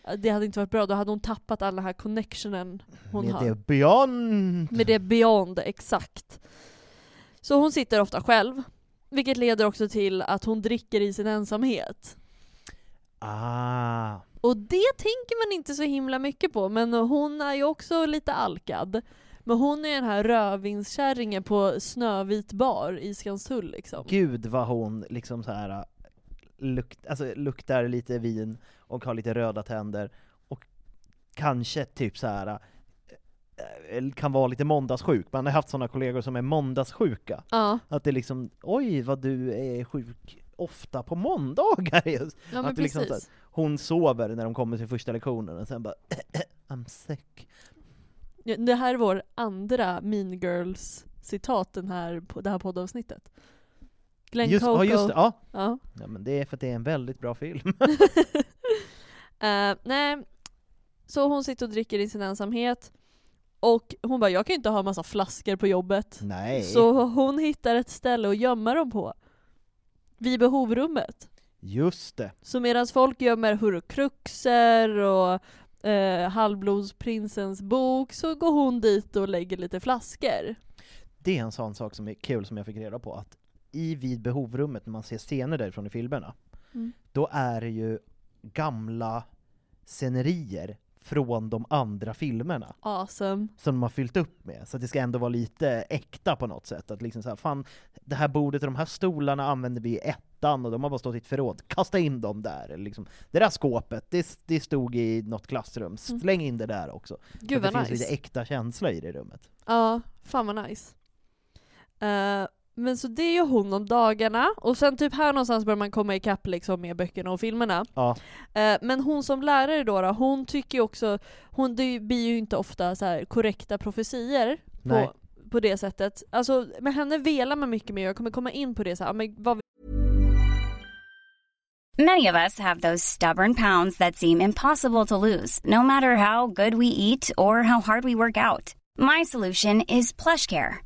Eh, Det hade inte varit bra, då hade hon tappat all den här connectionen hon Med har. det beyond. Med det beyond, exakt. Så hon sitter ofta själv, vilket leder också till att hon dricker i sin ensamhet. Ah. Och det tänker man inte så himla mycket på, men hon är ju också lite alkad. Men hon är den här rödvinskärringen på Snövit bar i Skanstull liksom. Gud vad hon liksom så här lukt, alltså, luktar lite vin och har lite röda tänder och kanske typ så här eh, kan vara lite måndagssjuk. Man har haft sådana kollegor som är måndagssjuka. Ja, Att det liksom, oj vad du är sjuk ofta på måndagar just. ja Att det liksom så Hon sover när de kommer till första lektionen och sen bara I'm sick. Det här är vår andra Mean Girls-citat den här, på det här poddavsnittet. Glenn Just, Coco. ja, just det, ja. Ja. ja. men det är för att det är en väldigt bra film. Eh, nej, så hon sitter och dricker i sin ensamhet. Och hon bara, jag kan ju inte ha massa flaskor på jobbet. Nej. Så hon hittar ett ställe att gömma dem på. Vid behovrummet. Just det. Så medan folk gömmer Horcruxer och eh, Halvblodsprinsens bok så går hon dit och lägger lite flaskor. Det är en sån sak som är kul som jag fick reda på, att i vid behovrummet, när man ser scener därifrån i filmerna, Mm. då är det ju gamla scenerier från de andra filmerna Awesome. som de har fyllt upp med, så att det ska ändå vara lite äkta på något sätt. Att liksom så här, fan, det här bordet och de här stolarna använder vi i ettan och de har bara stått i ett förråd, kasta in dem där. Eller liksom, det där skåpet, det, det stod i något klassrum, släng in det där också. Så Mm. Gud det vad finns nice. lite äkta känsla i det rummet. Ja, fan vad nice. Eh, men så det gör hon om dagarna, och sen typ här någonstans börjar man komma ikapp liksom med böckerna och filmerna. Ja, Eh, men hon som lärare då, då hon tycker ju också, hon, det blir ju inte ofta så här korrekta profetier på, på det sättet. Alltså med henne velar man mycket mer, jag kommer komma in på det så här, men vad Many of us have those stubborn pounds that seem impossible to lose, no matter how good we eat or how hard we work out. My solution is PlushCare.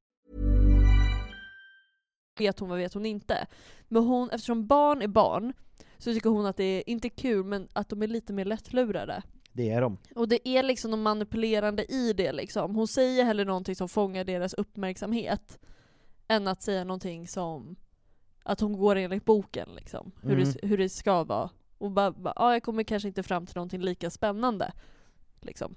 Vet hon, vad vet hon inte? Men hon, eftersom barn är barn, så tycker hon att det är, inte kul, men att de är lite mer lättlurade. det är de. Och det är liksom något manipulerande i det liksom. Hon säger hellre någonting som fångar deras uppmärksamhet, än att säga någonting som att hon går enligt boken liksom. Hur, Mm. det, hur det ska vara. Och bara, bara ja, jag kommer kanske inte fram till någonting lika spännande. Liksom.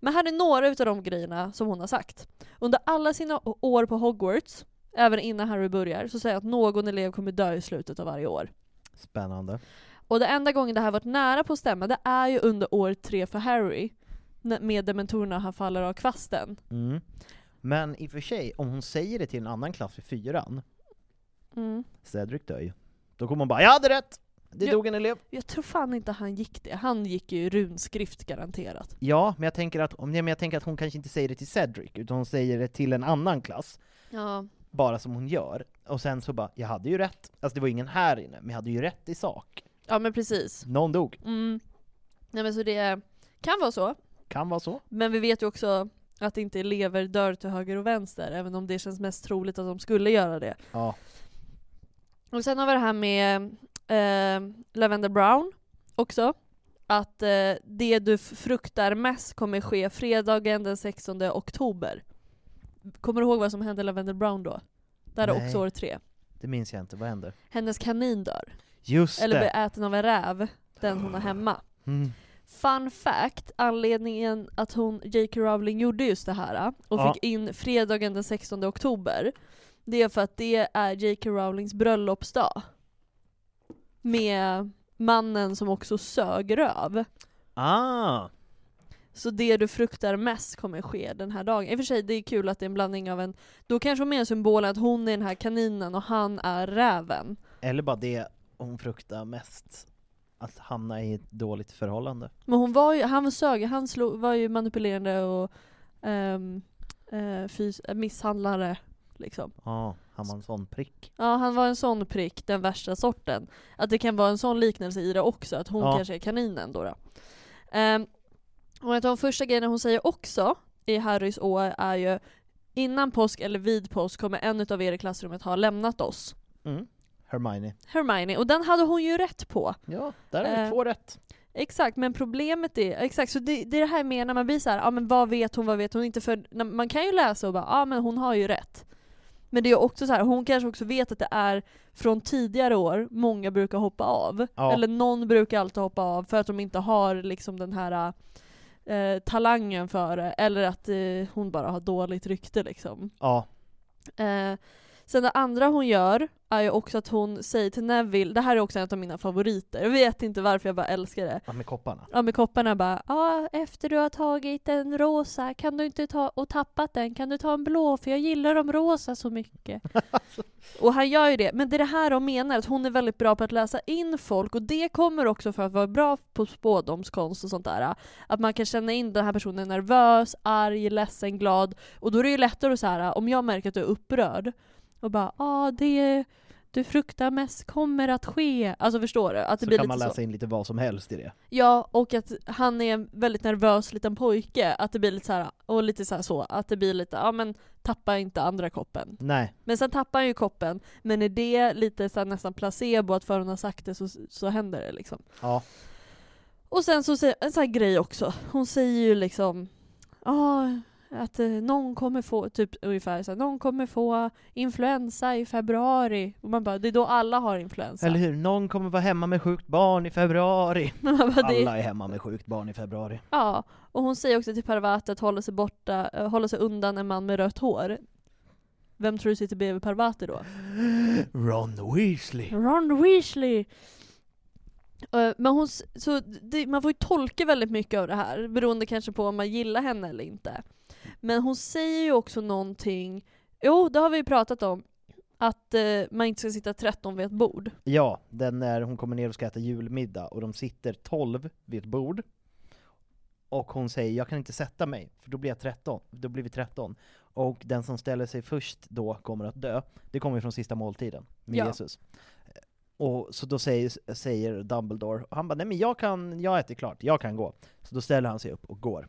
Men här är några utav de grejerna som hon har sagt. Under alla sina år på Hogwarts, även innan Harry börjar, så säger jag att någon elev kommer dö i slutet av varje år. Spännande. Och det enda gången det här varit nära på att stämma, det är ju under år tre för Harry. Med dementorerna han faller av kvasten. Mm. Men i och för sig, om hon säger det till en annan klass i fyran, Mm. Cedric dör ju. Då kommer hon bara 'Jag hade rätt! Det Ja. dog en elev' Jag tror fan inte han gick det. Han gick ju runskrift garanterat. Ja, men jag tänker att, nej, men jag tänker att hon kanske inte säger det till Cedric, utan hon säger det till en annan klass, Ja. Bara som hon gör. Och sen så bara 'Jag hade ju rätt' Alltså det var ingen här inne, men jag hade ju rätt i sak. Ja men precis. Någon dog. Mm. Nej men så det kan vara så. Kan vara så. Men vi vet ju också att inte elever dör till höger och vänster, även om det känns mest troligt att de skulle göra det. Ja. Och sen har vi det här med eh, Lavender Brown också, att eh, det du fruktar mest kommer ske fredagen den 16 oktober. Kommer du ihåg vad som hände Lavender Brown då? Det här är Nej. också år tre. Det minns jag inte, vad händer? Hennes kanin dör. Just Eller blir det! äten av en räv, den hon har hemma. Mm. Fun fact, anledningen att hon, J.K. Rowling gjorde just det här och Ja. fick in fredagen den 16 oktober, det är för att det är J.K. Rowlings bröllopsdag. Med mannen som också sög röv. Ah! Så det du fruktar mest kommer ske den här dagen. I och för sig, det är kul att det är en blandning av en... Då kanske hon menar symbolen att hon är den här kaninen och han är räven. Eller bara det hon fruktar mest, att hamna i ett dåligt förhållande. Men hon var ju, han sög, han slog, var ju manipulerande och um, fys, äh, misshandlare liksom. Ja, han var en sån prick. Ja, han var en sån prick, den värsta sorten. Att det kan vara en sån liknelse i det också, att hon Ja. kanske är kaninen då. då. Um, och ett av de första grejerna hon säger också i Harrys år är ju innan påsk eller vid påsk kommer en av er i klassrummet ha lämnat oss. Mm. Hermione. Hermione, och den hade hon ju rätt på. Ja, där är det Eh, två rätt. Exakt, men problemet är, exakt, så det, det är det här jag menar, man blir såhär, ja men vad vet hon, vad vet hon inte? För när- man kan ju läsa och bara, ja men hon har ju rätt. Men det är också så här, hon kanske också vet att det är från tidigare år många brukar hoppa av. Ja. Eller någon brukar alltid hoppa av för att de inte har liksom den här eh, talangen för det. Eller att eh, hon bara har dåligt rykte liksom. Ja, Eh, sen det andra hon gör är ju också att hon säger till Neville, det här är också en av mina favoriter, jag vet inte varför jag bara älskar det. ja, med kopparna. Ja med kopparna bara, ja efter du har tagit en rosa, kan du inte ta och tappat den, kan du ta en blå för jag gillar de rosa så mycket. och han gör ju det, men det är det här de menar, att hon är väldigt bra på att läsa in folk och det kommer också för att vara bra på spådomskonst och sånt där. Att man kan känna in den här personen är nervös, arg, ledsen, glad och då är det ju lättare att så här, om jag märker att du är upprörd och bara, ja det du fruktar mest kommer att ske. Alltså förstår du? Att det Så blir kan lite man så. läsa in lite vad som helst i det. Ja, och att han är en väldigt nervös liten pojke, att det blir lite så här, och lite så, så att det blir lite, ja men tappa inte andra koppen. Nej, Men sen tappar han ju koppen, men är det lite så nästan placebo att för hon har sagt det så, så händer det liksom. ja. Och sen så säger, en sån här grej också, hon säger ju liksom, ja att eh, någon kommer få, typ ungefär så här, någon kommer få influensa i februari. Och man bara, det är då alla har influensa. Eller hur? Någon kommer vara hemma med sjukt barn i februari. Man bara, det, Alla är hemma med sjukt barn i februari. Ja, och hon säger också till Parvati att hålla sig borta, eh, hålla sig undan en man med rött hår. Vem tror du sitter bredvid Parvati då? Ron Weasley. Ron Weasley! Eh, Men hon, s- så det, man får ju tolka väldigt mycket av det här, beroende kanske på om man gillar henne eller inte. Men hon säger ju också någonting, jo det har vi ju pratat om, att eh, man inte ska sitta 13 vid ett bord. Ja, den när hon kommer ner och ska äta julmiddag och de sitter 12 vid ett bord. Och hon säger 'Jag kan inte sätta mig, för då blir jag 13, då blir vi 13' Och den som ställer sig först då kommer att dö. Det kommer ju från sista måltiden med Ja. Jesus. Och så då säger, säger Dumbledore, och han bara 'Nej men jag kan, jag äter klart, jag kan gå' Så då ställer han sig upp och går.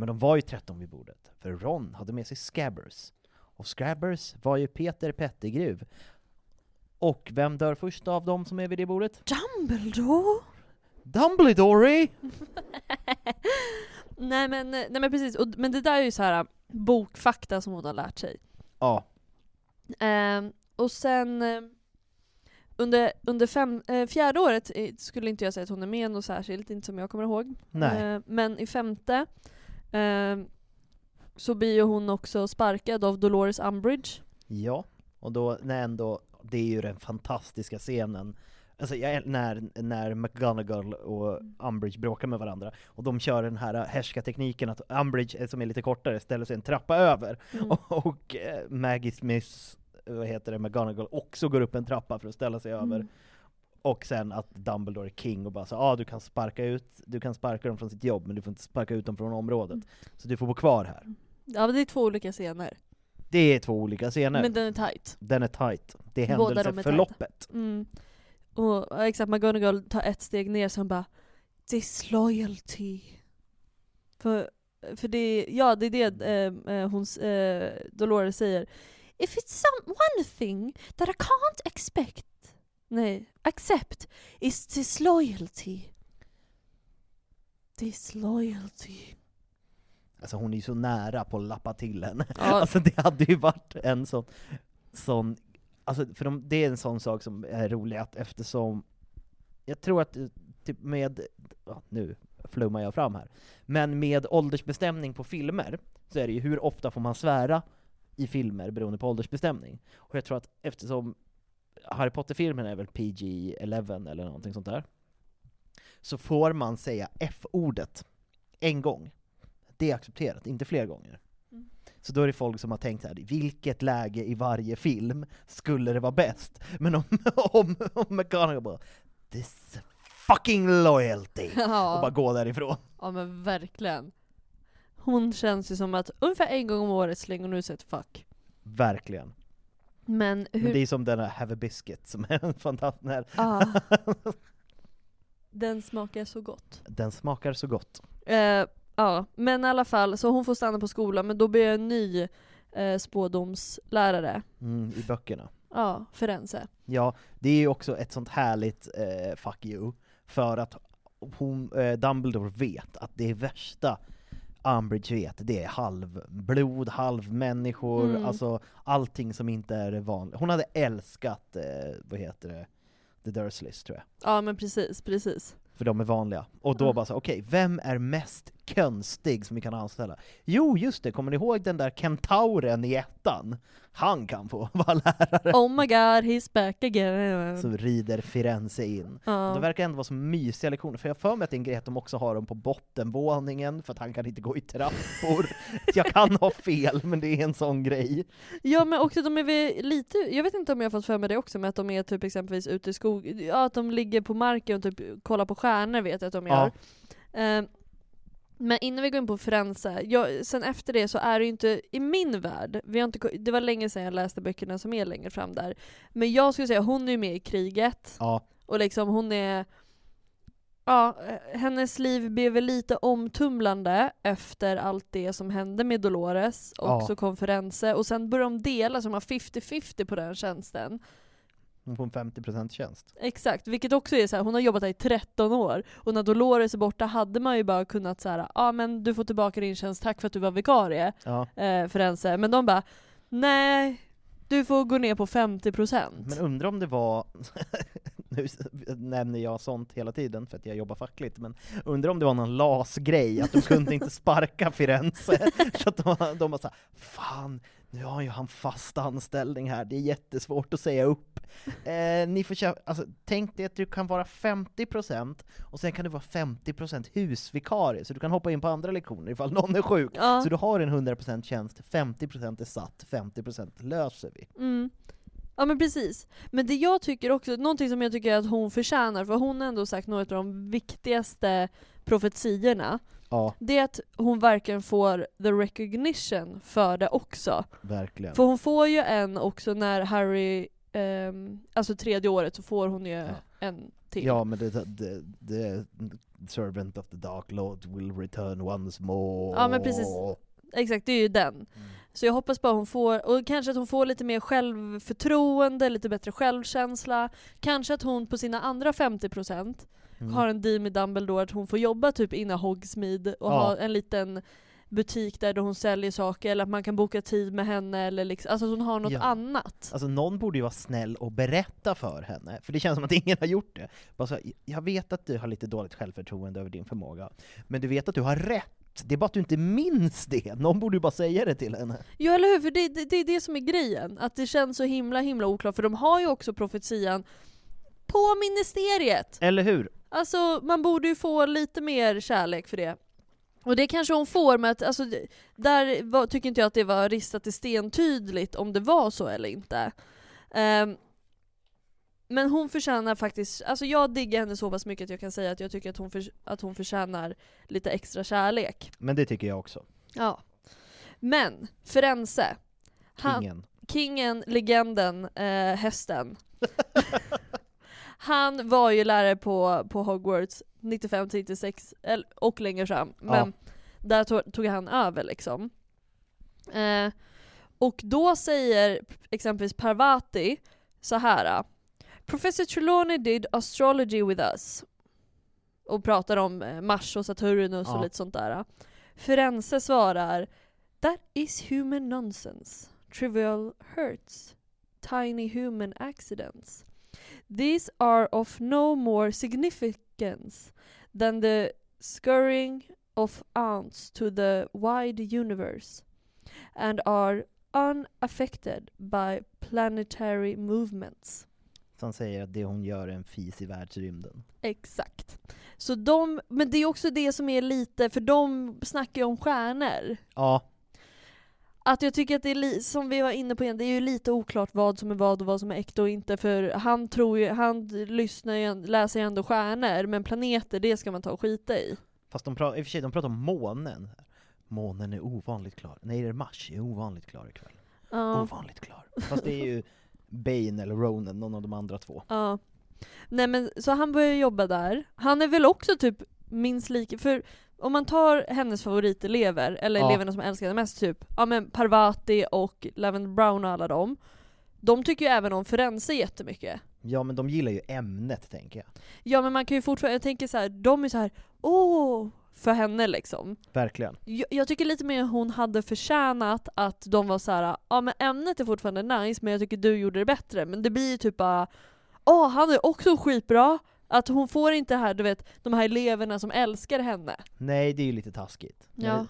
Men de var ju 13 vid bordet, för Ron hade med sig Scabbers. Och Scabbers var ju Peter Pettigrew. Och vem dör först av dem som är vid det bordet? Dumbledore? Dumbledore! nej, men, nej men precis, och, men det där är ju så här bokfakta som hon har lärt sig. Ja, Ehm, och sen eh, under, under fem, eh, fjärde året eh, skulle inte jag säga att hon är med något särskilt, inte som jag kommer ihåg. nej. Eh, men i femte ehm, så blir ju hon också sparkad av Dolores Umbridge. Ja, och då när ändå, det är ju den fantastiska scenen Alltså jag, när, när McGonagall och Umbridge bråkar med varandra, och de kör den här härskartekniken att Umbridge, eh, som är lite kortare, ställer sig en trappa över, Mm. och, och eh, Maggie Smith, eh, vad heter det, McGonagall, också går upp en trappa för att ställa sig över. Mm. Och sen att Dumbledore är king och bara så ah, du kan sparka ut, du kan sparka dem från sitt jobb, men du får inte sparka ut dem från området. Mm. Så du får bo kvar här. Ja men det är två olika scener. Det är två olika scener. Men den är tight. Den är tight. Det är Båda de händelseförloppet. Mm. Och exakt, McGonagall tar ett steg ner han bara Disloyalty. För, för det, ja det är det eh, eh, hon, eh, Dolores säger. If it's some one thing that I can't expect Nej. Accept is disloyalty. Disloyalty. Alltså hon är ju så nära på att lappa till henne. Ja. Alltså det hade ju varit en sån, sån alltså för de, det är en sån sak som är rolig att eftersom, jag tror att eh, typ med, ja, nu flummar jag fram här, men med åldersbestämning på filmer, så är det ju hur ofta får man svära i filmer beroende på åldersbestämning. Och jag tror att eftersom Harry Potter-filmen är väl PG-11 eller någonting sånt där, så får man säga F-ordet en gång. Det är accepterat, inte fler gånger. Mm. Så då är det folk som har tänkt så här, i vilket läge i varje film skulle det vara bäst? Men om, om, om McGonagall bara This fucking loyalty! Och bara Ja. gå därifrån. ja men verkligen. Hon känns ju som att ungefär en gång om året slänger hon ut sig ett fuck. Verkligen. Men hur... Men det är som den här Have a Biscuit som är en fantastisk... Ah. Den smakar så gott. Den smakar så gott. Eh, ja, men i alla fall, så hon får stanna på skolan, men då blir jag en ny eh, spådomslärare. Mm, I böckerna. Ja, Firenze. Ja, det är ju också ett sånt härligt eh, fuck you, för att hon, eh, Dumbledore vet att det värsta Umbridge vet, det är halvblod, halvmänniskor, Mm. alltså allting som inte är vanligt. Hon hade älskat, eh, vad heter det, The Dursleys tror jag. Ja men precis, precis. För de är vanliga. Och då Ja. bara så, okej, vem är mest konstig som vi kan anställa? Jo, just det, kommer ni ihåg den där kentauren i ettan? Han kan få vara lärare. Oh my god, he's back again. Så rider Firenze in. Ja. Det verkar ändå vara så mysiga lektioner, för jag för mig att det är en grej att de också har dem på bottenvåningen, för att han kan inte gå i trappor. jag kan ha fel, men det är en sån grej. Ja men också de är väl lite, jag vet inte om jag har fått för mig det också, men att de är typ exempelvis ute i skog, ja att de ligger på marken och typ kollar på stjärnor vet jag att de gör. Eh, men innan vi går in på Firenze, jag, sen efter det så är det ju inte, i min värld, vi har inte, det var länge sedan jag läste böckerna som är längre fram där, men jag skulle säga hon är ju med i kriget, Ja, och liksom hon är Ja, eh, hennes liv blev väl lite omtumlande efter allt det som hände med Dolores och Ja. så konferenser och sen började de dela så de har 50-50 på den tjänsten. Hon får en 50% tjänst. Exakt, vilket också är så här, hon har jobbat där i 13 år och när Dolores är borta hade man ju bara kunnat säga ja ah, men du får tillbaka din tjänst, tack för att du var vikarie Ja. eh, för Ense. Men de bara nej, du får gå ner på 50%. Men undrar om det var, nu nämner jag sånt hela tiden för att jag jobbar fackligt, men undrar om det var någon LAS-grej, att de kunde inte sparka Firenze, så att de, de var såhär, fan, nu har ju han fast anställning här, det är jättesvårt att säga upp. Eh, ni får köpa, alltså, tänk dig att du kan vara 50% och sen kan du vara 50% husvikarie, så du kan hoppa in på andra lektioner ifall någon är sjuk. Ja. Så du har en 100% tjänst, 50% är satt, 50% löser vi. Mm. Ja men precis. Men det jag tycker också, någonting som jag tycker att hon förtjänar, för hon har ändå sagt några av de viktigaste profetiorna, Ja, det är att hon verkligen får the recognition för det också. verkligen. För hon får ju en också när Harry, ehm, alltså tredje året så får hon ju Ja. en till. Ja, men det, det, det, servant of the dark lord will return once more. Ja, men precis. Exakt, det är ju den. Mm. Så jag hoppas bara hon får, och kanske att hon får lite mer självförtroende, lite bättre självkänsla. Kanske att hon på sina andra 50% Mm. har en deal med Dumbledore att hon får jobba typ innan Hogsmeade och Ja. ha en liten butik där hon säljer saker, eller att man kan boka tid med henne, eller liksom, alltså hon har något Ja. annat. Alltså någon borde ju vara snäll och berätta för henne, för det känns som att ingen har gjort det. Bara så, jag vet att du har lite dåligt självförtroende över din förmåga, men du vet att du har rätt. Det är bara att du inte minns det. Någon borde ju bara säga det till henne. Ja eller hur, för det, det, det är det som är grejen. Att det känns så himla himla oklart, för de har ju också profetian på ministeriet. Eller hur? Alltså man borde ju få lite mer kärlek för det. Och det kanske hon får, men att, alltså, där var, tycker inte jag att det var ristat i stentydligt om det var så eller inte. Ehm, men hon förtjänar faktiskt, alltså jag diggar henne så pass mycket att jag kan säga att jag tycker att hon, för, att hon förtjänar lite extra kärlek. Men det tycker jag också. Ja. Men, Firenze. Han, Kingen. kingen, legenden, eh, hästen. Han var ju lärare på, på Hogwarts 95-96 eller- och längre fram. Men där tog, tog han över liksom. Eh, och då säger exempelvis Parvati så här. Professor Trelawney did astrology with us. Och pratar om eh, Mars och Saturnus Ja. och lite sånt där. Firenze svarar That is human nonsense. Trivial hurts. Tiny human accidents. These are of no more significance than the scurrying of ants to the wide universe and are unaffected by planetary movements. Han säger att det hon gör är en fis i världsrymden. Exakt. Så de, men det är också det som är lite, för de snackar ju om stjärnor. Ja, Att jag tycker att det är, som vi var inne på igen, det är ju lite oklart vad som är vad och vad som är äkta och inte, för han tror ju, han lyssnar ju, läser ju ändå stjärnor, men planeter det ska man ta och skita i. fast de pratar, i och för sig, de pratar om månen. Månen är ovanligt klar. Nej, det är Mars är ovanligt klar ikväll. Ja. Ovanligt klar. Fast det är ju Bane eller Ronan, någon av de andra två. Ja. Nej men så han börjar jobba där. Han är väl också typ minst lika, för om man tar hennes favoritelever, eller Ja. eleverna som älskar henne mest, typ ja men Parvati och Lavender Brown och alla dem. De tycker ju även om Firenze jättemycket. Ja, men de gillar ju ämnet, tänker jag. Ja men man kan ju fortfarande, jag tänker så här, de är så här, åh, för henne liksom. Verkligen. Jag, jag tycker lite mer hon hade förtjänat att de var så här, ja men ämnet är fortfarande nice men jag tycker du gjorde det bättre. Men det blir ju typ bara, åh han är också skitbra. Att hon får inte här, du vet, de här eleverna som älskar henne. Nej, det är ju lite taskigt. Ja.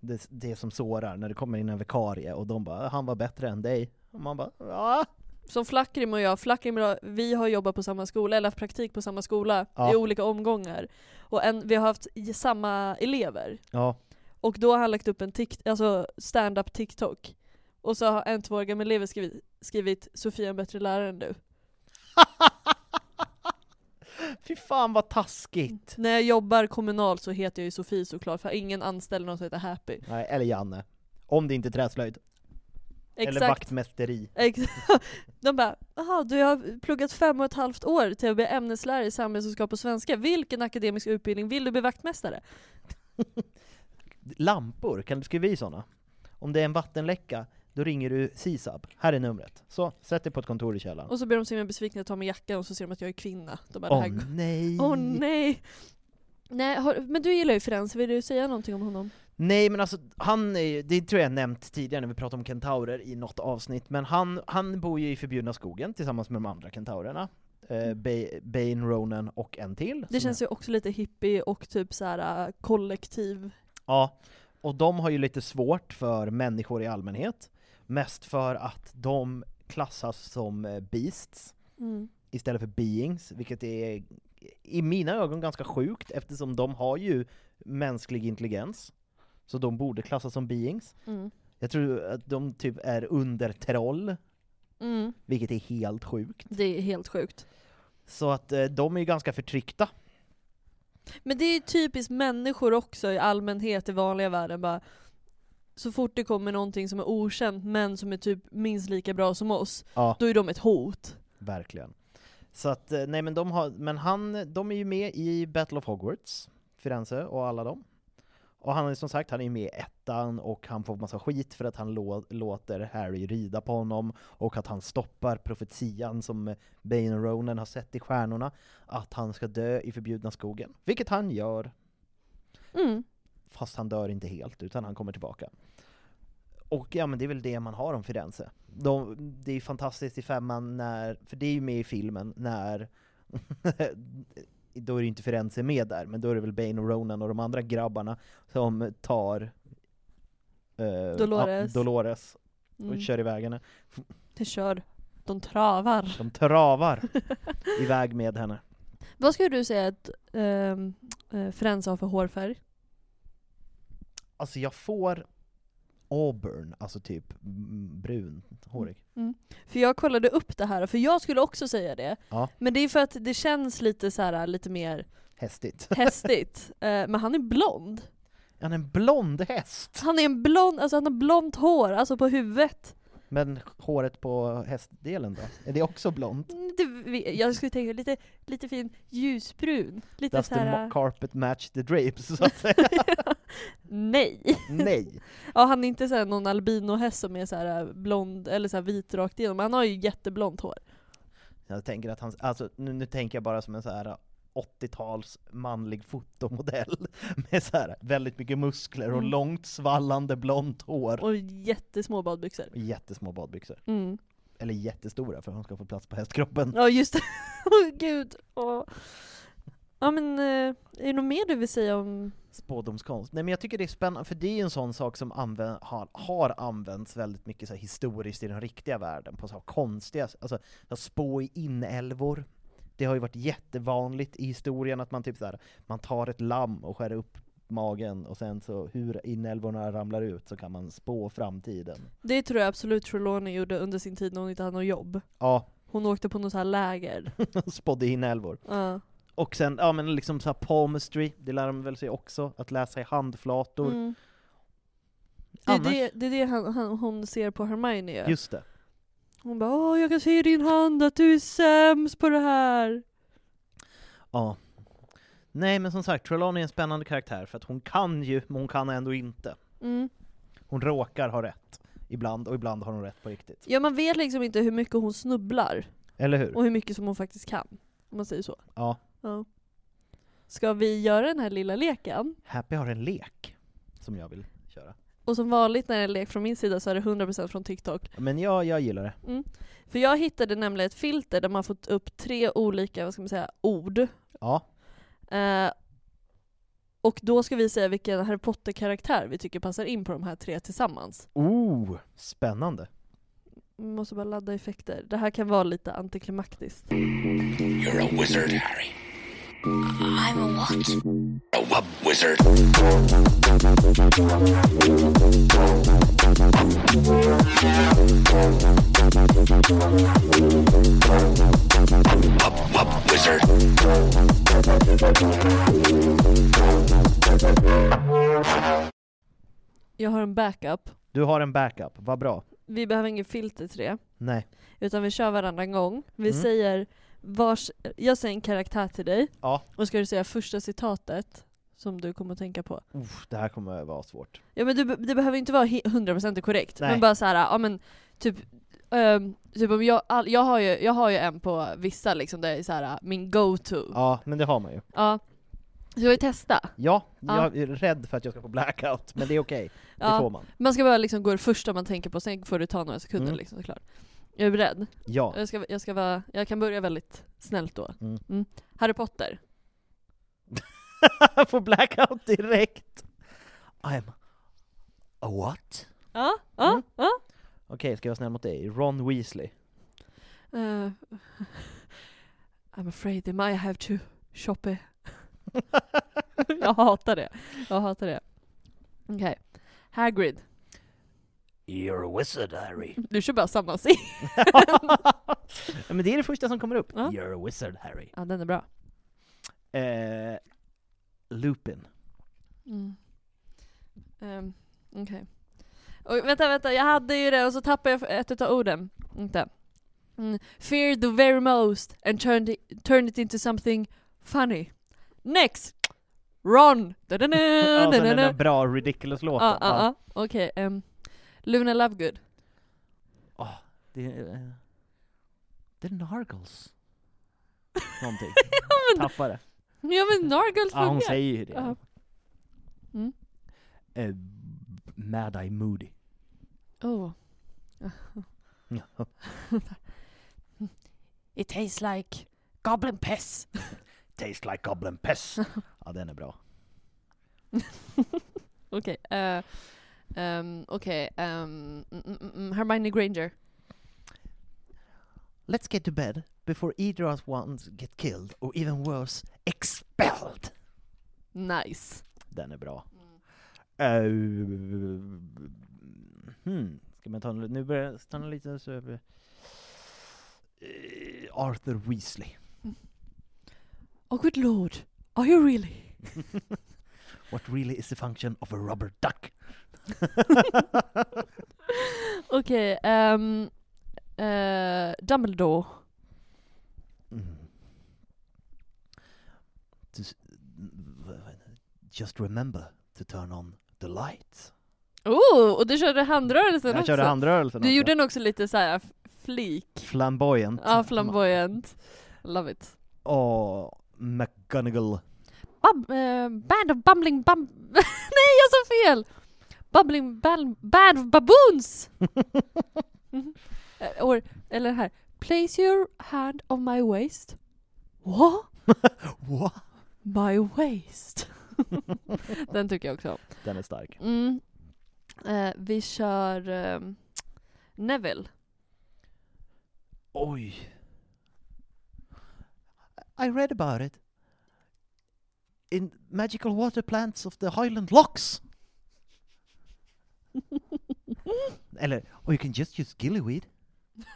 Det, det som sårar, när det kommer in en vikarie och de bara 'Han var bättre än dig' och man bara ja. Som Flackrim och jag, Flackrim och jag, vi har jobbat på samma skola, eller haft praktik på samma skola Ja. i olika omgångar. Och en, vi har haft samma elever. Ja, Och då har han lagt upp en tik- alltså stand-up TikTok. Och så har en två år gammal elev skrivit, skrivit 'Sofia är en bättre lärare än du' fy fan vad taskigt! När jag jobbar kommunalt så heter jag ju Sofie såklart, för ingen anställer någon som heter Happy. Nej, eller Janne. Om det inte är träslöjd. Eller Exakt. vaktmästeri. Ex- De bara, jaha du har pluggat fem och ett halvt år till att bli ämneslärare i samhällskunskap och svenska. Vilken akademisk utbildning vill du bli vaktmästare? Lampor, kan du skriva i sådana? Om det är en vattenläcka, då ringer du SISAB. Här är numret. Så, sätt dig på ett kontor i källaren. Och så ber de se mig besvikna att ta med jackan och så ser de att jag är kvinna. De bara, Åh här... nej! Åh nej! Nej, har, men du gillar ju Firenze, vill du säga någonting om honom? Nej men alltså, han är det tror jag nämnt tidigare när vi pratade om kentaurer i något avsnitt, men han, han bor ju i förbjudna skogen tillsammans med de andra kentaurerna. Eh, Ba- Bane, Ronan och en till. Mm. Det känns är- ju också lite hippie och typ så här äh, kollektiv. Ja, och de har ju lite svårt för människor i allmänhet, mest för att de klassas som eh, beasts Mm. istället för beings, vilket är i mina ögon ganska sjukt eftersom de har ju mänsklig intelligens, så de borde klassas som beings. Mm. Jag tror att de typ är under troll, Mm. vilket är helt sjukt. Det är helt sjukt. Så att eh, de är ju ganska förtryckta. Men det är typiskt människor också i allmänhet i vanliga världen bara så fort det kommer någonting som är okänt men som är typ minst lika bra som oss, Ja, då är de ett hot. verkligen. Så att, eh, nej men de har, men han, de är ju med i Battle of Hogwarts, Firenze och alla dem. Och han är som sagt, han är med i ettan och han får massa skit för att han lå, låter Harry rida på honom och att han stoppar profetian som Bane och Ronan har sett i stjärnorna, att han ska dö i förbjudna skogen. Vilket han gör, Mm. fast han dör inte helt, utan han kommer tillbaka. Och ja, men det är väl det man har om Firenze. De, det är fantastiskt i femman när, för det är ju med i filmen, när då är det inte Firenze med där, men då är det väl Bane och Ronan och de andra grabbarna som tar eh, Dolores. ja, Dolores och Mm. kör iväg henne. Det kör. De travar. De travar iväg med henne. Vad skulle du säga att um, Firenze har för hårfärg? Alltså jag får auburn, alltså typ mm, brun, hårig. För jag kollade upp det här, för jag skulle också säga det. Ja. Men det är för att det känns lite så här, lite mer Hästigt. hästigt. Eh, men han är blond. Han är en blond häst! Han är en blond, alltså han har blont hår, alltså på huvudet. Men håret på hästdelen då? Är det också blont? Mm, Det, jag skulle tänka lite, lite fin ljusbrun. Lite Does så the här, ma- carpet match the drapes, så att säga? Nej! Nej! Ja han är inte så någon albinohäst som är så här blond eller så här vit rakt igenom, han har ju jätteblont hår. Jag tänker att han, alltså nu, nu tänker jag bara som en så här 80-tals manlig fotomodell med så här väldigt mycket muskler och Mm. långt svallande blont hår Och jättesmå badbyxor. och jättesmå badbyxor. Mm. Eller jättestora för att hon ska få plats på hästkroppen. Ja just det, åh gud. Åh. Ja men, eh, är det något mer du vill säga om... Spådomskonst. Nej men jag tycker det är spännande, för det är ju en sån sak som anvä- har, har använts väldigt mycket så här, historiskt i den riktiga världen, på så här, konstiga, alltså spå i inälvor. Det har ju varit jättevanligt i historien att man typ så här, man tar ett lamm och skär upp magen och sen så hur inälvorna ramlar ut så kan man spå framtiden. Det tror jag absolut Trelawney gjorde under sin tid när hon inte hade något jobb. Ja, Hon åkte på något så här läger. spådde inälvor. Ja. Och sen, ja men liksom så här palmistry, det lär de väl sig också, att läsa i handflator. Mm. Det är Annars- det, det, är det han, han, hon ser på Hermione. Just det. Hon bara åh jag kan se i din hand att du är sämst på det här. Ja. Nej men som sagt, Trelawney är en spännande karaktär för att hon kan ju, men hon kan ändå inte. Mm. Hon råkar ha rätt ibland, och ibland har hon rätt på riktigt. Ja man vet liksom inte hur mycket hon snubblar. Eller hur? Och hur mycket som hon faktiskt kan. Om man säger så. Ja. Ja. Ska vi göra den här lilla leken? Happy har en lek som jag vill köra. Och som vanligt när det är lek från min sida så är det 100% från TikTok. Men jag, jag gillar det. Mm. För jag hittade nämligen ett filter där man fått upp tre olika, vad ska man säga, ord. Ja. Eh, och då ska vi säga vilken Harry Potter-karaktär vi tycker passar in på de här tre tillsammans. Oh, spännande. Vi måste bara ladda effekter. Det här kan vara lite antiklimaktiskt. You're a wizard, Harry. I'm a what? A wub wizard. Wub wub wizard. Jag har en backup. Du har en backup, vad bra. Vi behöver ingen filter till det. Nej. Utan vi kör varannan gång. Vi Mm. säger vars... Jag säger en karaktär till dig. Ja. Och ska du säga första citatet som du kommer att tänka på. Uff, det här kommer att vara svårt. Ja men du, be- det behöver inte vara he- 100% korrekt. Nej. Men bara så här, ja men typ ehm, typ om jag, all, jag, har ju, jag har ju en på vissa liksom, där det är så här, min go-to. Ja. Ja, men det har man ju. Ska vi testa? Ja, Ja. jag är rädd för att jag ska få blackout, men det är okej. Det Ja. får man. Man ska bara liksom gå det första man tänker på, sen får det ta några sekunder Mm. liksom såklart. Är du beredd? Ja. Jag, ska, jag, ska vara, jag kan börja väldigt snällt då. Mm. Harry Potter. får blackout direkt. I'm... A what? Ja, ja, Mm. ja. Okej, ska jag vara snäll mot dig? Ron Weasley. Eh, I'm afraid they might have to shop it. jag hatar det. Jag hatar det. Okej. Hagrid. You're a wizard, Harry. Du kör bara samma scen. ja, men det är det första som kommer upp. Ja. You're a wizard, Harry. ja, den är bra. Eh, Lupin. Mm. Um, Okej. Och Vänta, vänta, jag hade ju det och så tappade jag ett utav orden. Inte. Mm. Fear the very most and turn it, turn it into something funny. Next! Ron! Da-da-da, Ja, sen den da-da-da. där bra ridiculous-låten. Ja, ja, ja. Okej. ehm, Luna Lovegood. Ah, det är... eh, Det är Nargles. Någonting. Tappar det. Ja men Nargles Ja, hon funkar. säger ju det. Ja. Mm. Eh, Mad Eye Moody. Oh. Ja. It tastes like goblin piss. Tastes like goblin piss. Ja, den är bra. Okej. eh, ehm, Okej. ehm, mm, mm, mm, Hermione Granger. Let's get to bed before either of us ones get killed, or even worse, expelled. Nice. Den är bra. Eh, hmm. Ska man ta en, nu börjar jag stanna lite så över... Eh, Arthur Weasley. Oh good lord. Are you really? What really is the function of a rubber duck? Okej. ehm, eh, Dumbledore. Mm. Just, remember to turn on the lights. Oh, och du körde handrörelsen Jag också. körde handrörelsen Du också. gjorde den också lite så här flik. Flamboyant. Ja, flamboyant. Love it. Åh, McGonagall. Bub, eh, band of bumbling bum... Nej, jag sa fel! Bubbling band, band of baboons! Eh, or, eller här. Place your hand on my waist. What? What? My waist. Den tycker jag också om. Den är stark. Mm. Eh, vi kör eh, Neville. Oj. I read about it. In magical water plants of the Highland Locks. Eller, or you can just use gillyweed.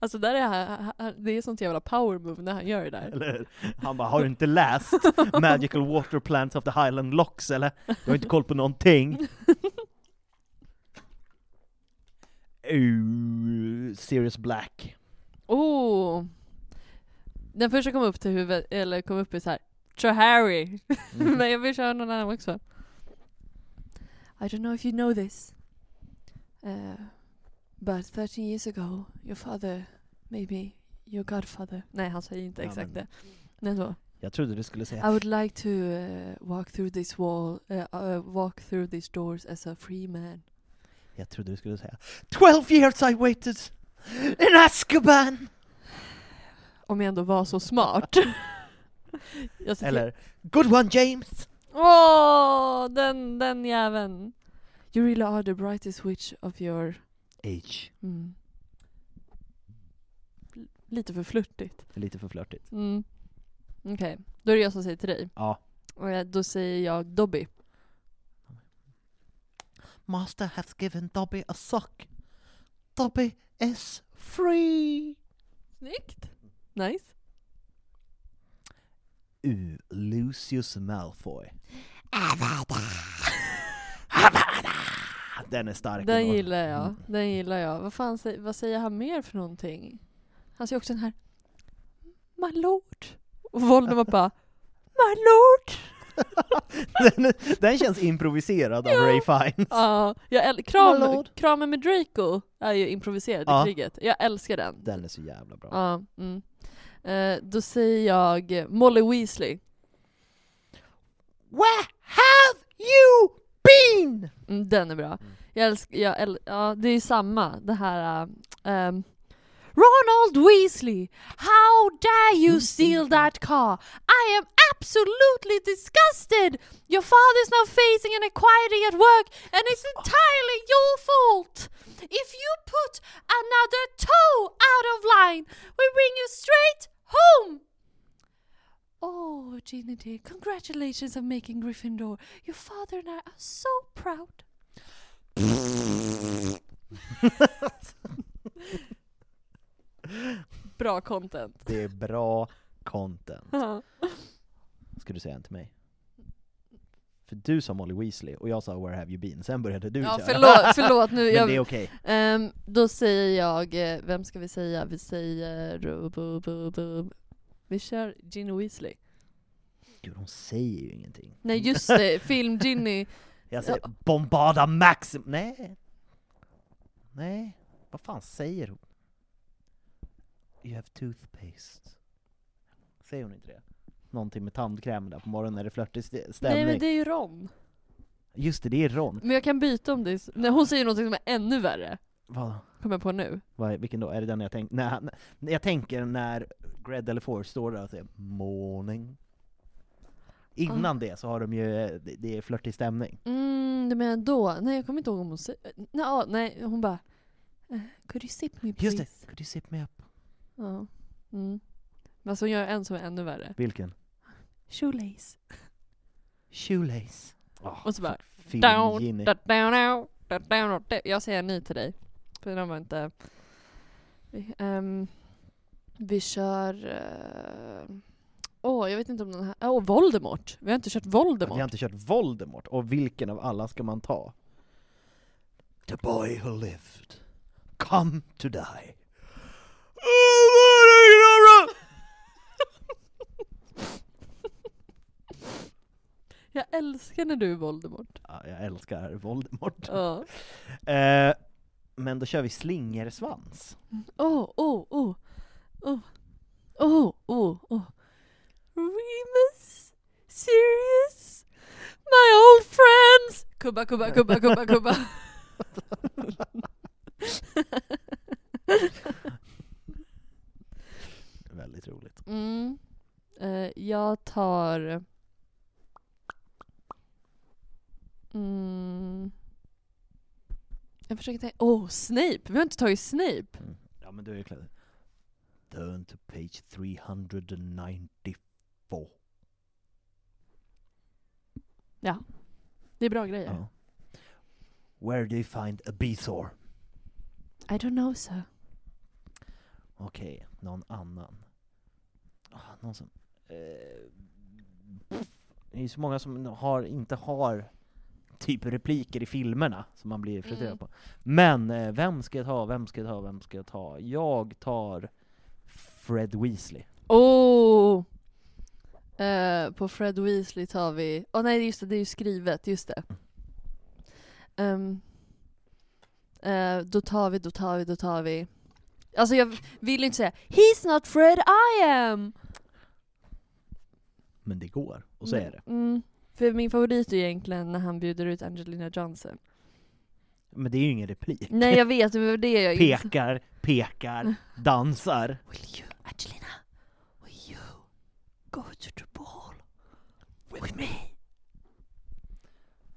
Alltså där är det är sånt jävla power move när han gör det där. Eller, han bara, har du inte läst Magical Water Plants of the Highland Locks eller? Du har inte koll på någonting. Uh, Sirius Black. Oh! Den första kom upp till huvudet, eller kom upp i så här. Tror Harry. Men jag vill köra någon annan också. I don't know if you know this. Uh, but 13 years ago, your father made me your godfather. Nej, han säger inte Ja, exakt men- det. Men så. Jag trodde du skulle I säga would like to uh, walk through this wall, uh, uh, walk through these doors as a free man. Jag trodde du skulle säga 12 years I waited in Azkaban! Om jag ändå var så smart. Eller Good one James! Åh, den, den jäveln. You really are the brightest witch of your... Age. Mm. Lite för flörtigt. Lite för flörtigt. Mm. Okej, då är det jag som säger till dig. Ja. Och då säger jag Dobby. Master has given Dobby a sock. Dobby is free! Snyggt! Nice. Uh, Lucius Malfoy. Den är stark. Den ändå. gillar jag. Mm. Den gillar jag. Vad fan vad säger han mer för någonting? Han säger också den här My lord. Och Voldemort bara My lord! den, den känns improviserad av Ja. Ray Fiennes. Ja, jag kram, lord. kramen med Draco är ju improviserad Ja. i kriget. Jag älskar den. Den är så jävla bra. Ja, mm. Eh, då säger jag Molly Weasley. Where have you been? Mm, den är bra. Jag älskar, jag äl- ja det är ju samma, det här uh, um, Ronald Weasley! How dare you steal that car? I am absolutely disgusted! Your father's now facing an inquiry at work and it's entirely your fault! If you put another toe out of line, we bring you straight home! Oh, Ginny dear, congratulations on making Gryffindor. Your father and I are so proud. Bra content. Det är bra content. Ska du säga en till mig? För du sa Molly Weasley och jag sa Where have you been? Sen började du Ja, köra. förlåt, förlåt nu. Men Jag, det är okej. Ehm, då säger jag, eh, vem ska vi säga? Vi säger... Vi kör Ginny Weasley. Gud, hon säger ju ingenting. Nej just det, film Ginny. Jag säger Bombarda Maxim... Nej. Nej. Vad fan säger hon? You have toothpaste. Säger hon inte det? Någonting med tandkräm där på morgonen när det är flörtig st- stämning. Nej men det är ju Ron. Just det, det är Ron. Men jag kan byta om det Nej, hon säger något som är ännu värre. Vad? Kommer jag på nu. Vad, är- vilken då? Är det den jag tänker? Nej, han- jag tänker när Gred eller Force står där och säger morning. Innan Ah. det så har de ju, eh, det, det är flörtig stämning. Mm, du menar då? Nej jag kommer inte ihåg om hon säger... Nej, ja, nej hon bara... eh, Could you sip me please? Just det, could you sip me up? Ja. Mm. Men så hon gör en som är ännu värre. Vilken? Shoelace. Shoelace. Oh, Och så bara... fin Down, da, down, down, da, down, da. Jag säger nej till dig. För den var inte... Vi, ehm, vi kör... eh, Åh, jag vet inte om den här... Åh, Voldemort! Vi har inte kört Voldemort. Vi har inte kört Voldemort, och vilken av alla ska man ta? The boy who lived, come to die. Jag älskar när du är Voldemort. Ja, jag älskar Voldemort. Ja. Eh, men då kör vi slingersvans. Oh, oh, oh. Oh, oh, oh, oh. Remus, Sirius, my old friends. Kubba, kubba, kubba, kubba, kubba. Väldigt roligt. Mm. Eh, jag tar... Mm. Jag försöker tänka... Oh, Snape! Vi har inte tagit Snape. Mm. Ja men då är det klart. Turn to page 394. Ja. Det är bra grejer. Ja. Where do you find a Beathor? I don't know sir. Okej, någon annan. Ah, någon som... Eh, det är ju så många som har, inte har typ repliker i filmerna som man blir frustrerad Mm. på. Men eh, vem ska jag ta, vem ska jag ta, vem ska jag ta? Jag tar Fred Weasley. Oh! Eh, på Fred Weasley tar vi... Åh nej, just det, det är ju skrivet, just det. Ehm, eh, då tar vi, då tar vi, då tar vi... Alltså jag vill inte säga 'He's not Fred, I am' Men det går att säga det. Mm, för min favorit är egentligen när han bjuder ut Angelina Johnson. Men det är ju ingen replik. Nej jag vet, det var det jag. Pekar, pekar, dansar. Will you, Angelina, will you go to the ball with me?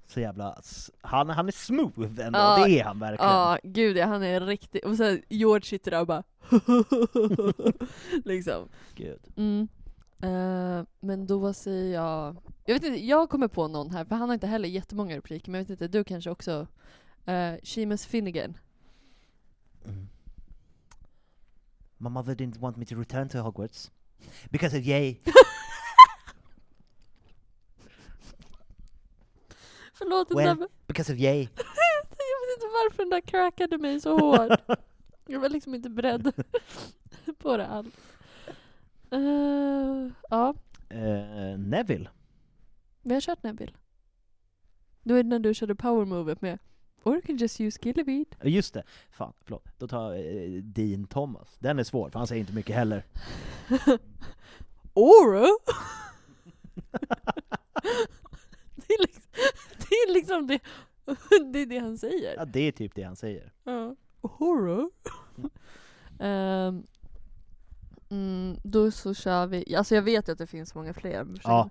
Så jävla... Han, han är smooth ändå, Ja, det är han verkligen. Ja, gud ja, han är riktigt... Och sen George sitter där och bara liksom. Gud. Mm. Eh, men då säger jag... Jag vet inte, jag kommer på någon här, för han har inte heller jättemånga repliker, men jag vet inte, du kanske också... Uh, Seamus Finnegan. Mm. My mother didn't want me to return to Hogwarts. Because of Yay. Förlåt, den Well, där... because of Yay. Jag vet inte varför den där crackade mig så hårt. Jag var liksom inte beredd på det alls. Eh, ja, Eh, Neville. vi har kört Neville. Då är det när du körde power movet med Or you can just use Gilliweed. Ja, Just det. Fan, förlåt. Då tar jag eh, Dean Thomas. Den är svår, för han säger inte mycket heller. Oro? det, är liksom, det är liksom det, det är det han säger. Ja, det är typ det han säger. Ja. Horror? Ehm, mm, då så kör vi, alltså jag vet ju att det finns många fler. Ja.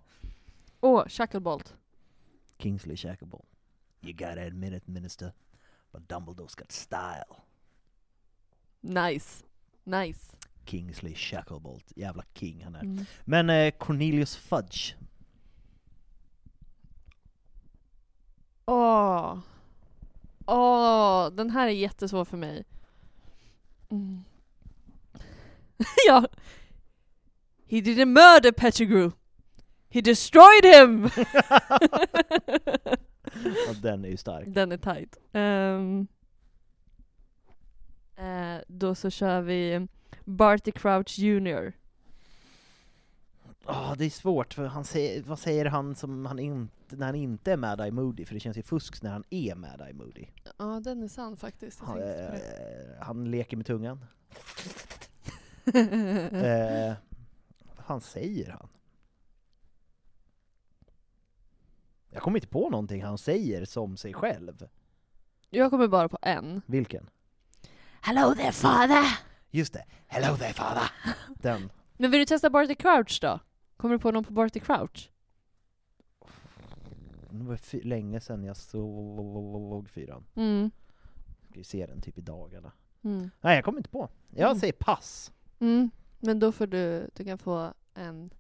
Åh, Shacklebolt. Kingsley Shacklebolt. You gotta admit it, minister. But Dumbledore's got style. Nice. Nice. Kingsley Shacklebolt. Jävla king han är. Mm. Men eh, Cornelius Fudge. Åh. Åh, den här är jättesvår för mig. Mm. ja. He didn't murder Pettigrew. He destroyed him! ja, den är ju stark. Den är tight. Ehm, eh, då så kör vi Barty Crouch Jr. Ja, det är svårt, för han säger, vad säger han som han inte, när han inte är Mad Eye Moody? För det känns ju fusk när han är Mad Eye Moody. Ja, den är sann faktiskt. Han, eh, han leker med tungan. eh, vad fan säger han? Jag kommer inte på någonting han säger som sig själv. Jag kommer bara på en. Vilken? Hello there father! Just det, Hello there father! Den. Men vill du testa Barty Crouch då? Kommer du på någon på Barty Crouch? Det var länge sedan jag såg fyran. Mm. Ska ju se den typ i dagarna. Mm. Nej, jag kommer inte på. Jag Mm. säger pass. Mm. Men då får du, du kan få en...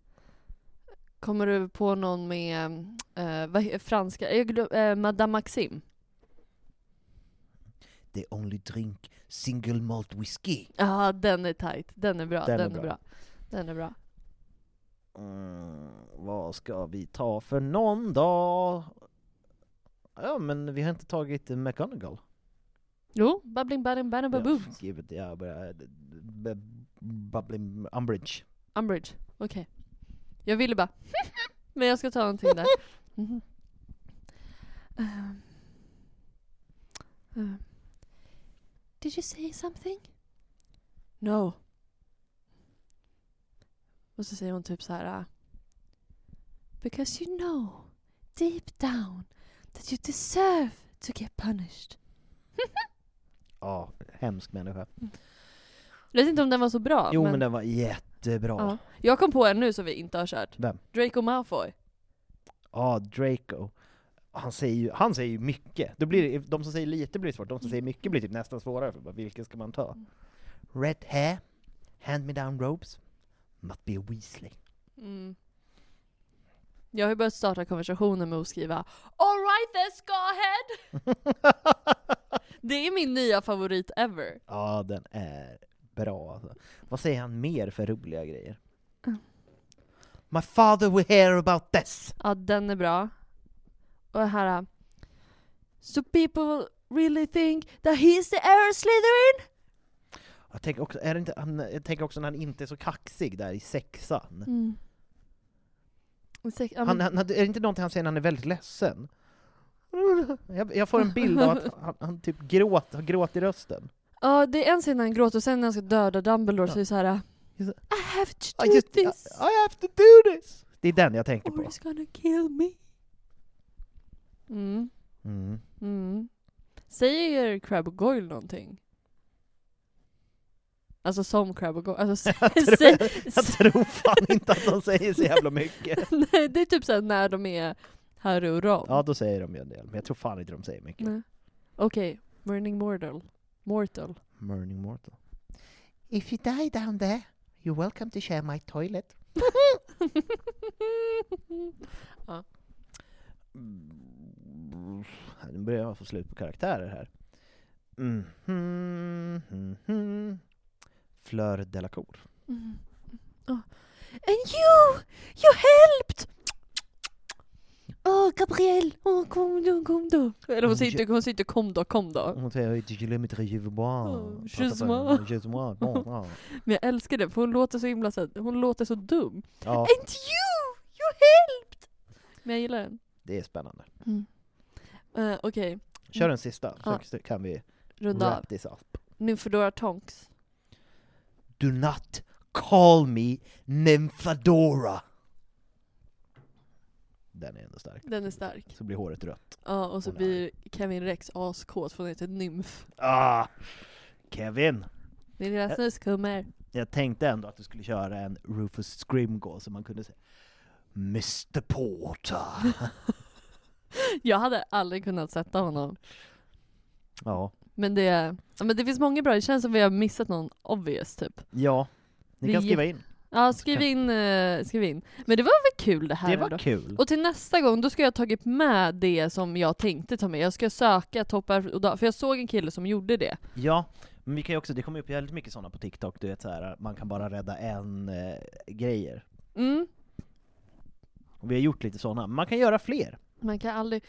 Kommer du på någon med eh, vad, franska, eh, Madame Maxim? They only drink single malt whisky. Ja, den är tight. Den är bra. Den Den, är bra. bra. Den är bra. Mm, vad ska vi ta för någon då? Ja, men vi har inte tagit McGonagall. Jo, Bubbling Bubbling Banner Baboon. Ja, give it, jag börjar... b- Bubbling Umbridge. Umbridge. Okej. Jag ville bara Men jag ska ta någonting där. Mhm. Ehm. Ehm. Did you say something? No. Och så säger hon typ så här. Because you know deep down that you deserve to get punished. Ja, hemsk människa. Jag vet inte om den var så bra. Jo men, den var jättebra. ja. Jag kom på en nu som vi inte har kört. Vem? Draco Malfoy. Ja, Draco. Han säger ju, han säger ju mycket. Då blir det, de som säger lite blir svårt, de som säger mycket blir typ nästan svårare. För bara, vilken ska man ta? Red hair, hand me down robes, must be a Weasley. Mm. Jag har ju börjat starta konversationer med att skriva Alright then Scarhead! Det är min nya favorit ever. Ja, den är bra alltså. Vad säger han mer för roliga grejer? Mm. My father will hear about this! Ja, den är bra. Och här... So people really think that he's the heir Slytherin? Jag tänker också, är inte, han, jag tänker också när han inte är så kaxig där i sexan. Mm. Sex- Han, han, är det inte någonting han säger när han är väldigt ledsen? Jag, jag får en bild av att han, han typ gråt, har gråt i rösten. Ja, det är en scen när han gråter och sen när han ska döda Dumbledore så är det så här. Just I have to do just- this! I have to do this! Det är den jag tänker Or på. he's gonna kill me. Mm. Mm. Mm. Säger Crab och Goyle någonting? Alltså som Crab och Goyle? Alltså, Jag tror, jag tror fan inte att de säger så jävla mycket. Nej, det är typ såhär när de är Harry och Ron. Ja, då säger de ju en del, men jag tror fan inte de säger mycket. Nej. Okej, Burning Mortal. Mortal. Burning Mortal. If you die down there, you're welcome to share my toilet. ja. Mm, Nu börjar jag få slut på karaktärer här. Mm. Mm. Mm. Mm. Fleur Delacour. Mm. Oh. And you! You helped! Åh, oh, Gabrielle! Åh, kom då, kom då! Eller hon säger inte, hon säger inte kom då, kom då. Hon säger du le mettre je veux boire. Je moi. je moi. Men jag älskar det, för hon låter så himla så, hon låter så dum. ja, And you! You helped! Men jag gillar den. det är spännande. Uh, Okej, Kör den sista, så Ja. kan vi runda av. wrap this up. Nymfedora Tonks. Do not call me Nymphadora. Den är ändå stark. Den är stark. Så blir håret rött. Ja, och så är blir Kevin Rex askåt för hon heter Nymf. Ah! Kevin! Min lilla snuskummer. Jag tänkte ändå att du skulle köra en Rufus Scrimgall så man kunde säga Mr Porter. Jag hade aldrig kunnat sätta honom. ja. Men det, men det finns många bra, det känns som vi har missat någon obvious typ. Ja. Ni kan är skriva in. Ja, skriv in, eh, skriv in. Men det var väl kul det här Det var kul. Och till nästa gång, då ska jag ha tagit med det som jag tänkte ta med. Jag ska söka toppar och dag, för jag såg en kille som gjorde det. Ja, men vi kan ju också, det kommer upp väldigt mycket sådana på TikTok, du vet så här, man kan bara rädda en eh, grejer. Mm. Och vi har gjort lite sådana, men man kan göra fler. Man kan aldrig...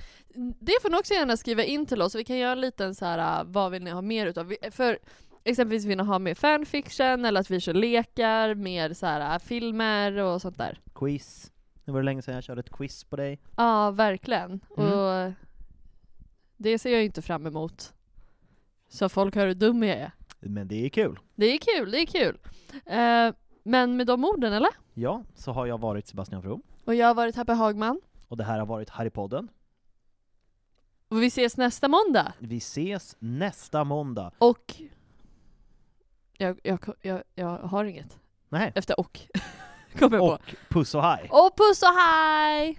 Det får ni också gärna skriva in till oss, vi kan göra en liten så här, äh, vad vill ni ha mer utav? Vi- För exempelvis vill ha mer fanfiction, eller att vi kör lekar, mer så här, äh, filmer och sånt där. Quiz. Det var länge sedan jag körde ett quiz på dig. Ja, verkligen. Mm. Och det ser jag ju inte fram emot. Så folk hör hur dum jag är. Men det är kul. Det är kul, det är kul. Eh, men med de orden, eller? Ja, så har jag varit Sebastian From, Och jag har varit Happy Hagman. och det här har varit Harrypodden. Och vi ses nästa måndag. Vi ses nästa måndag. Och... Jag, jag, jag, jag har inget. Nej. Efter och. Kommer jag på. Och puss och hej! Och puss och hej!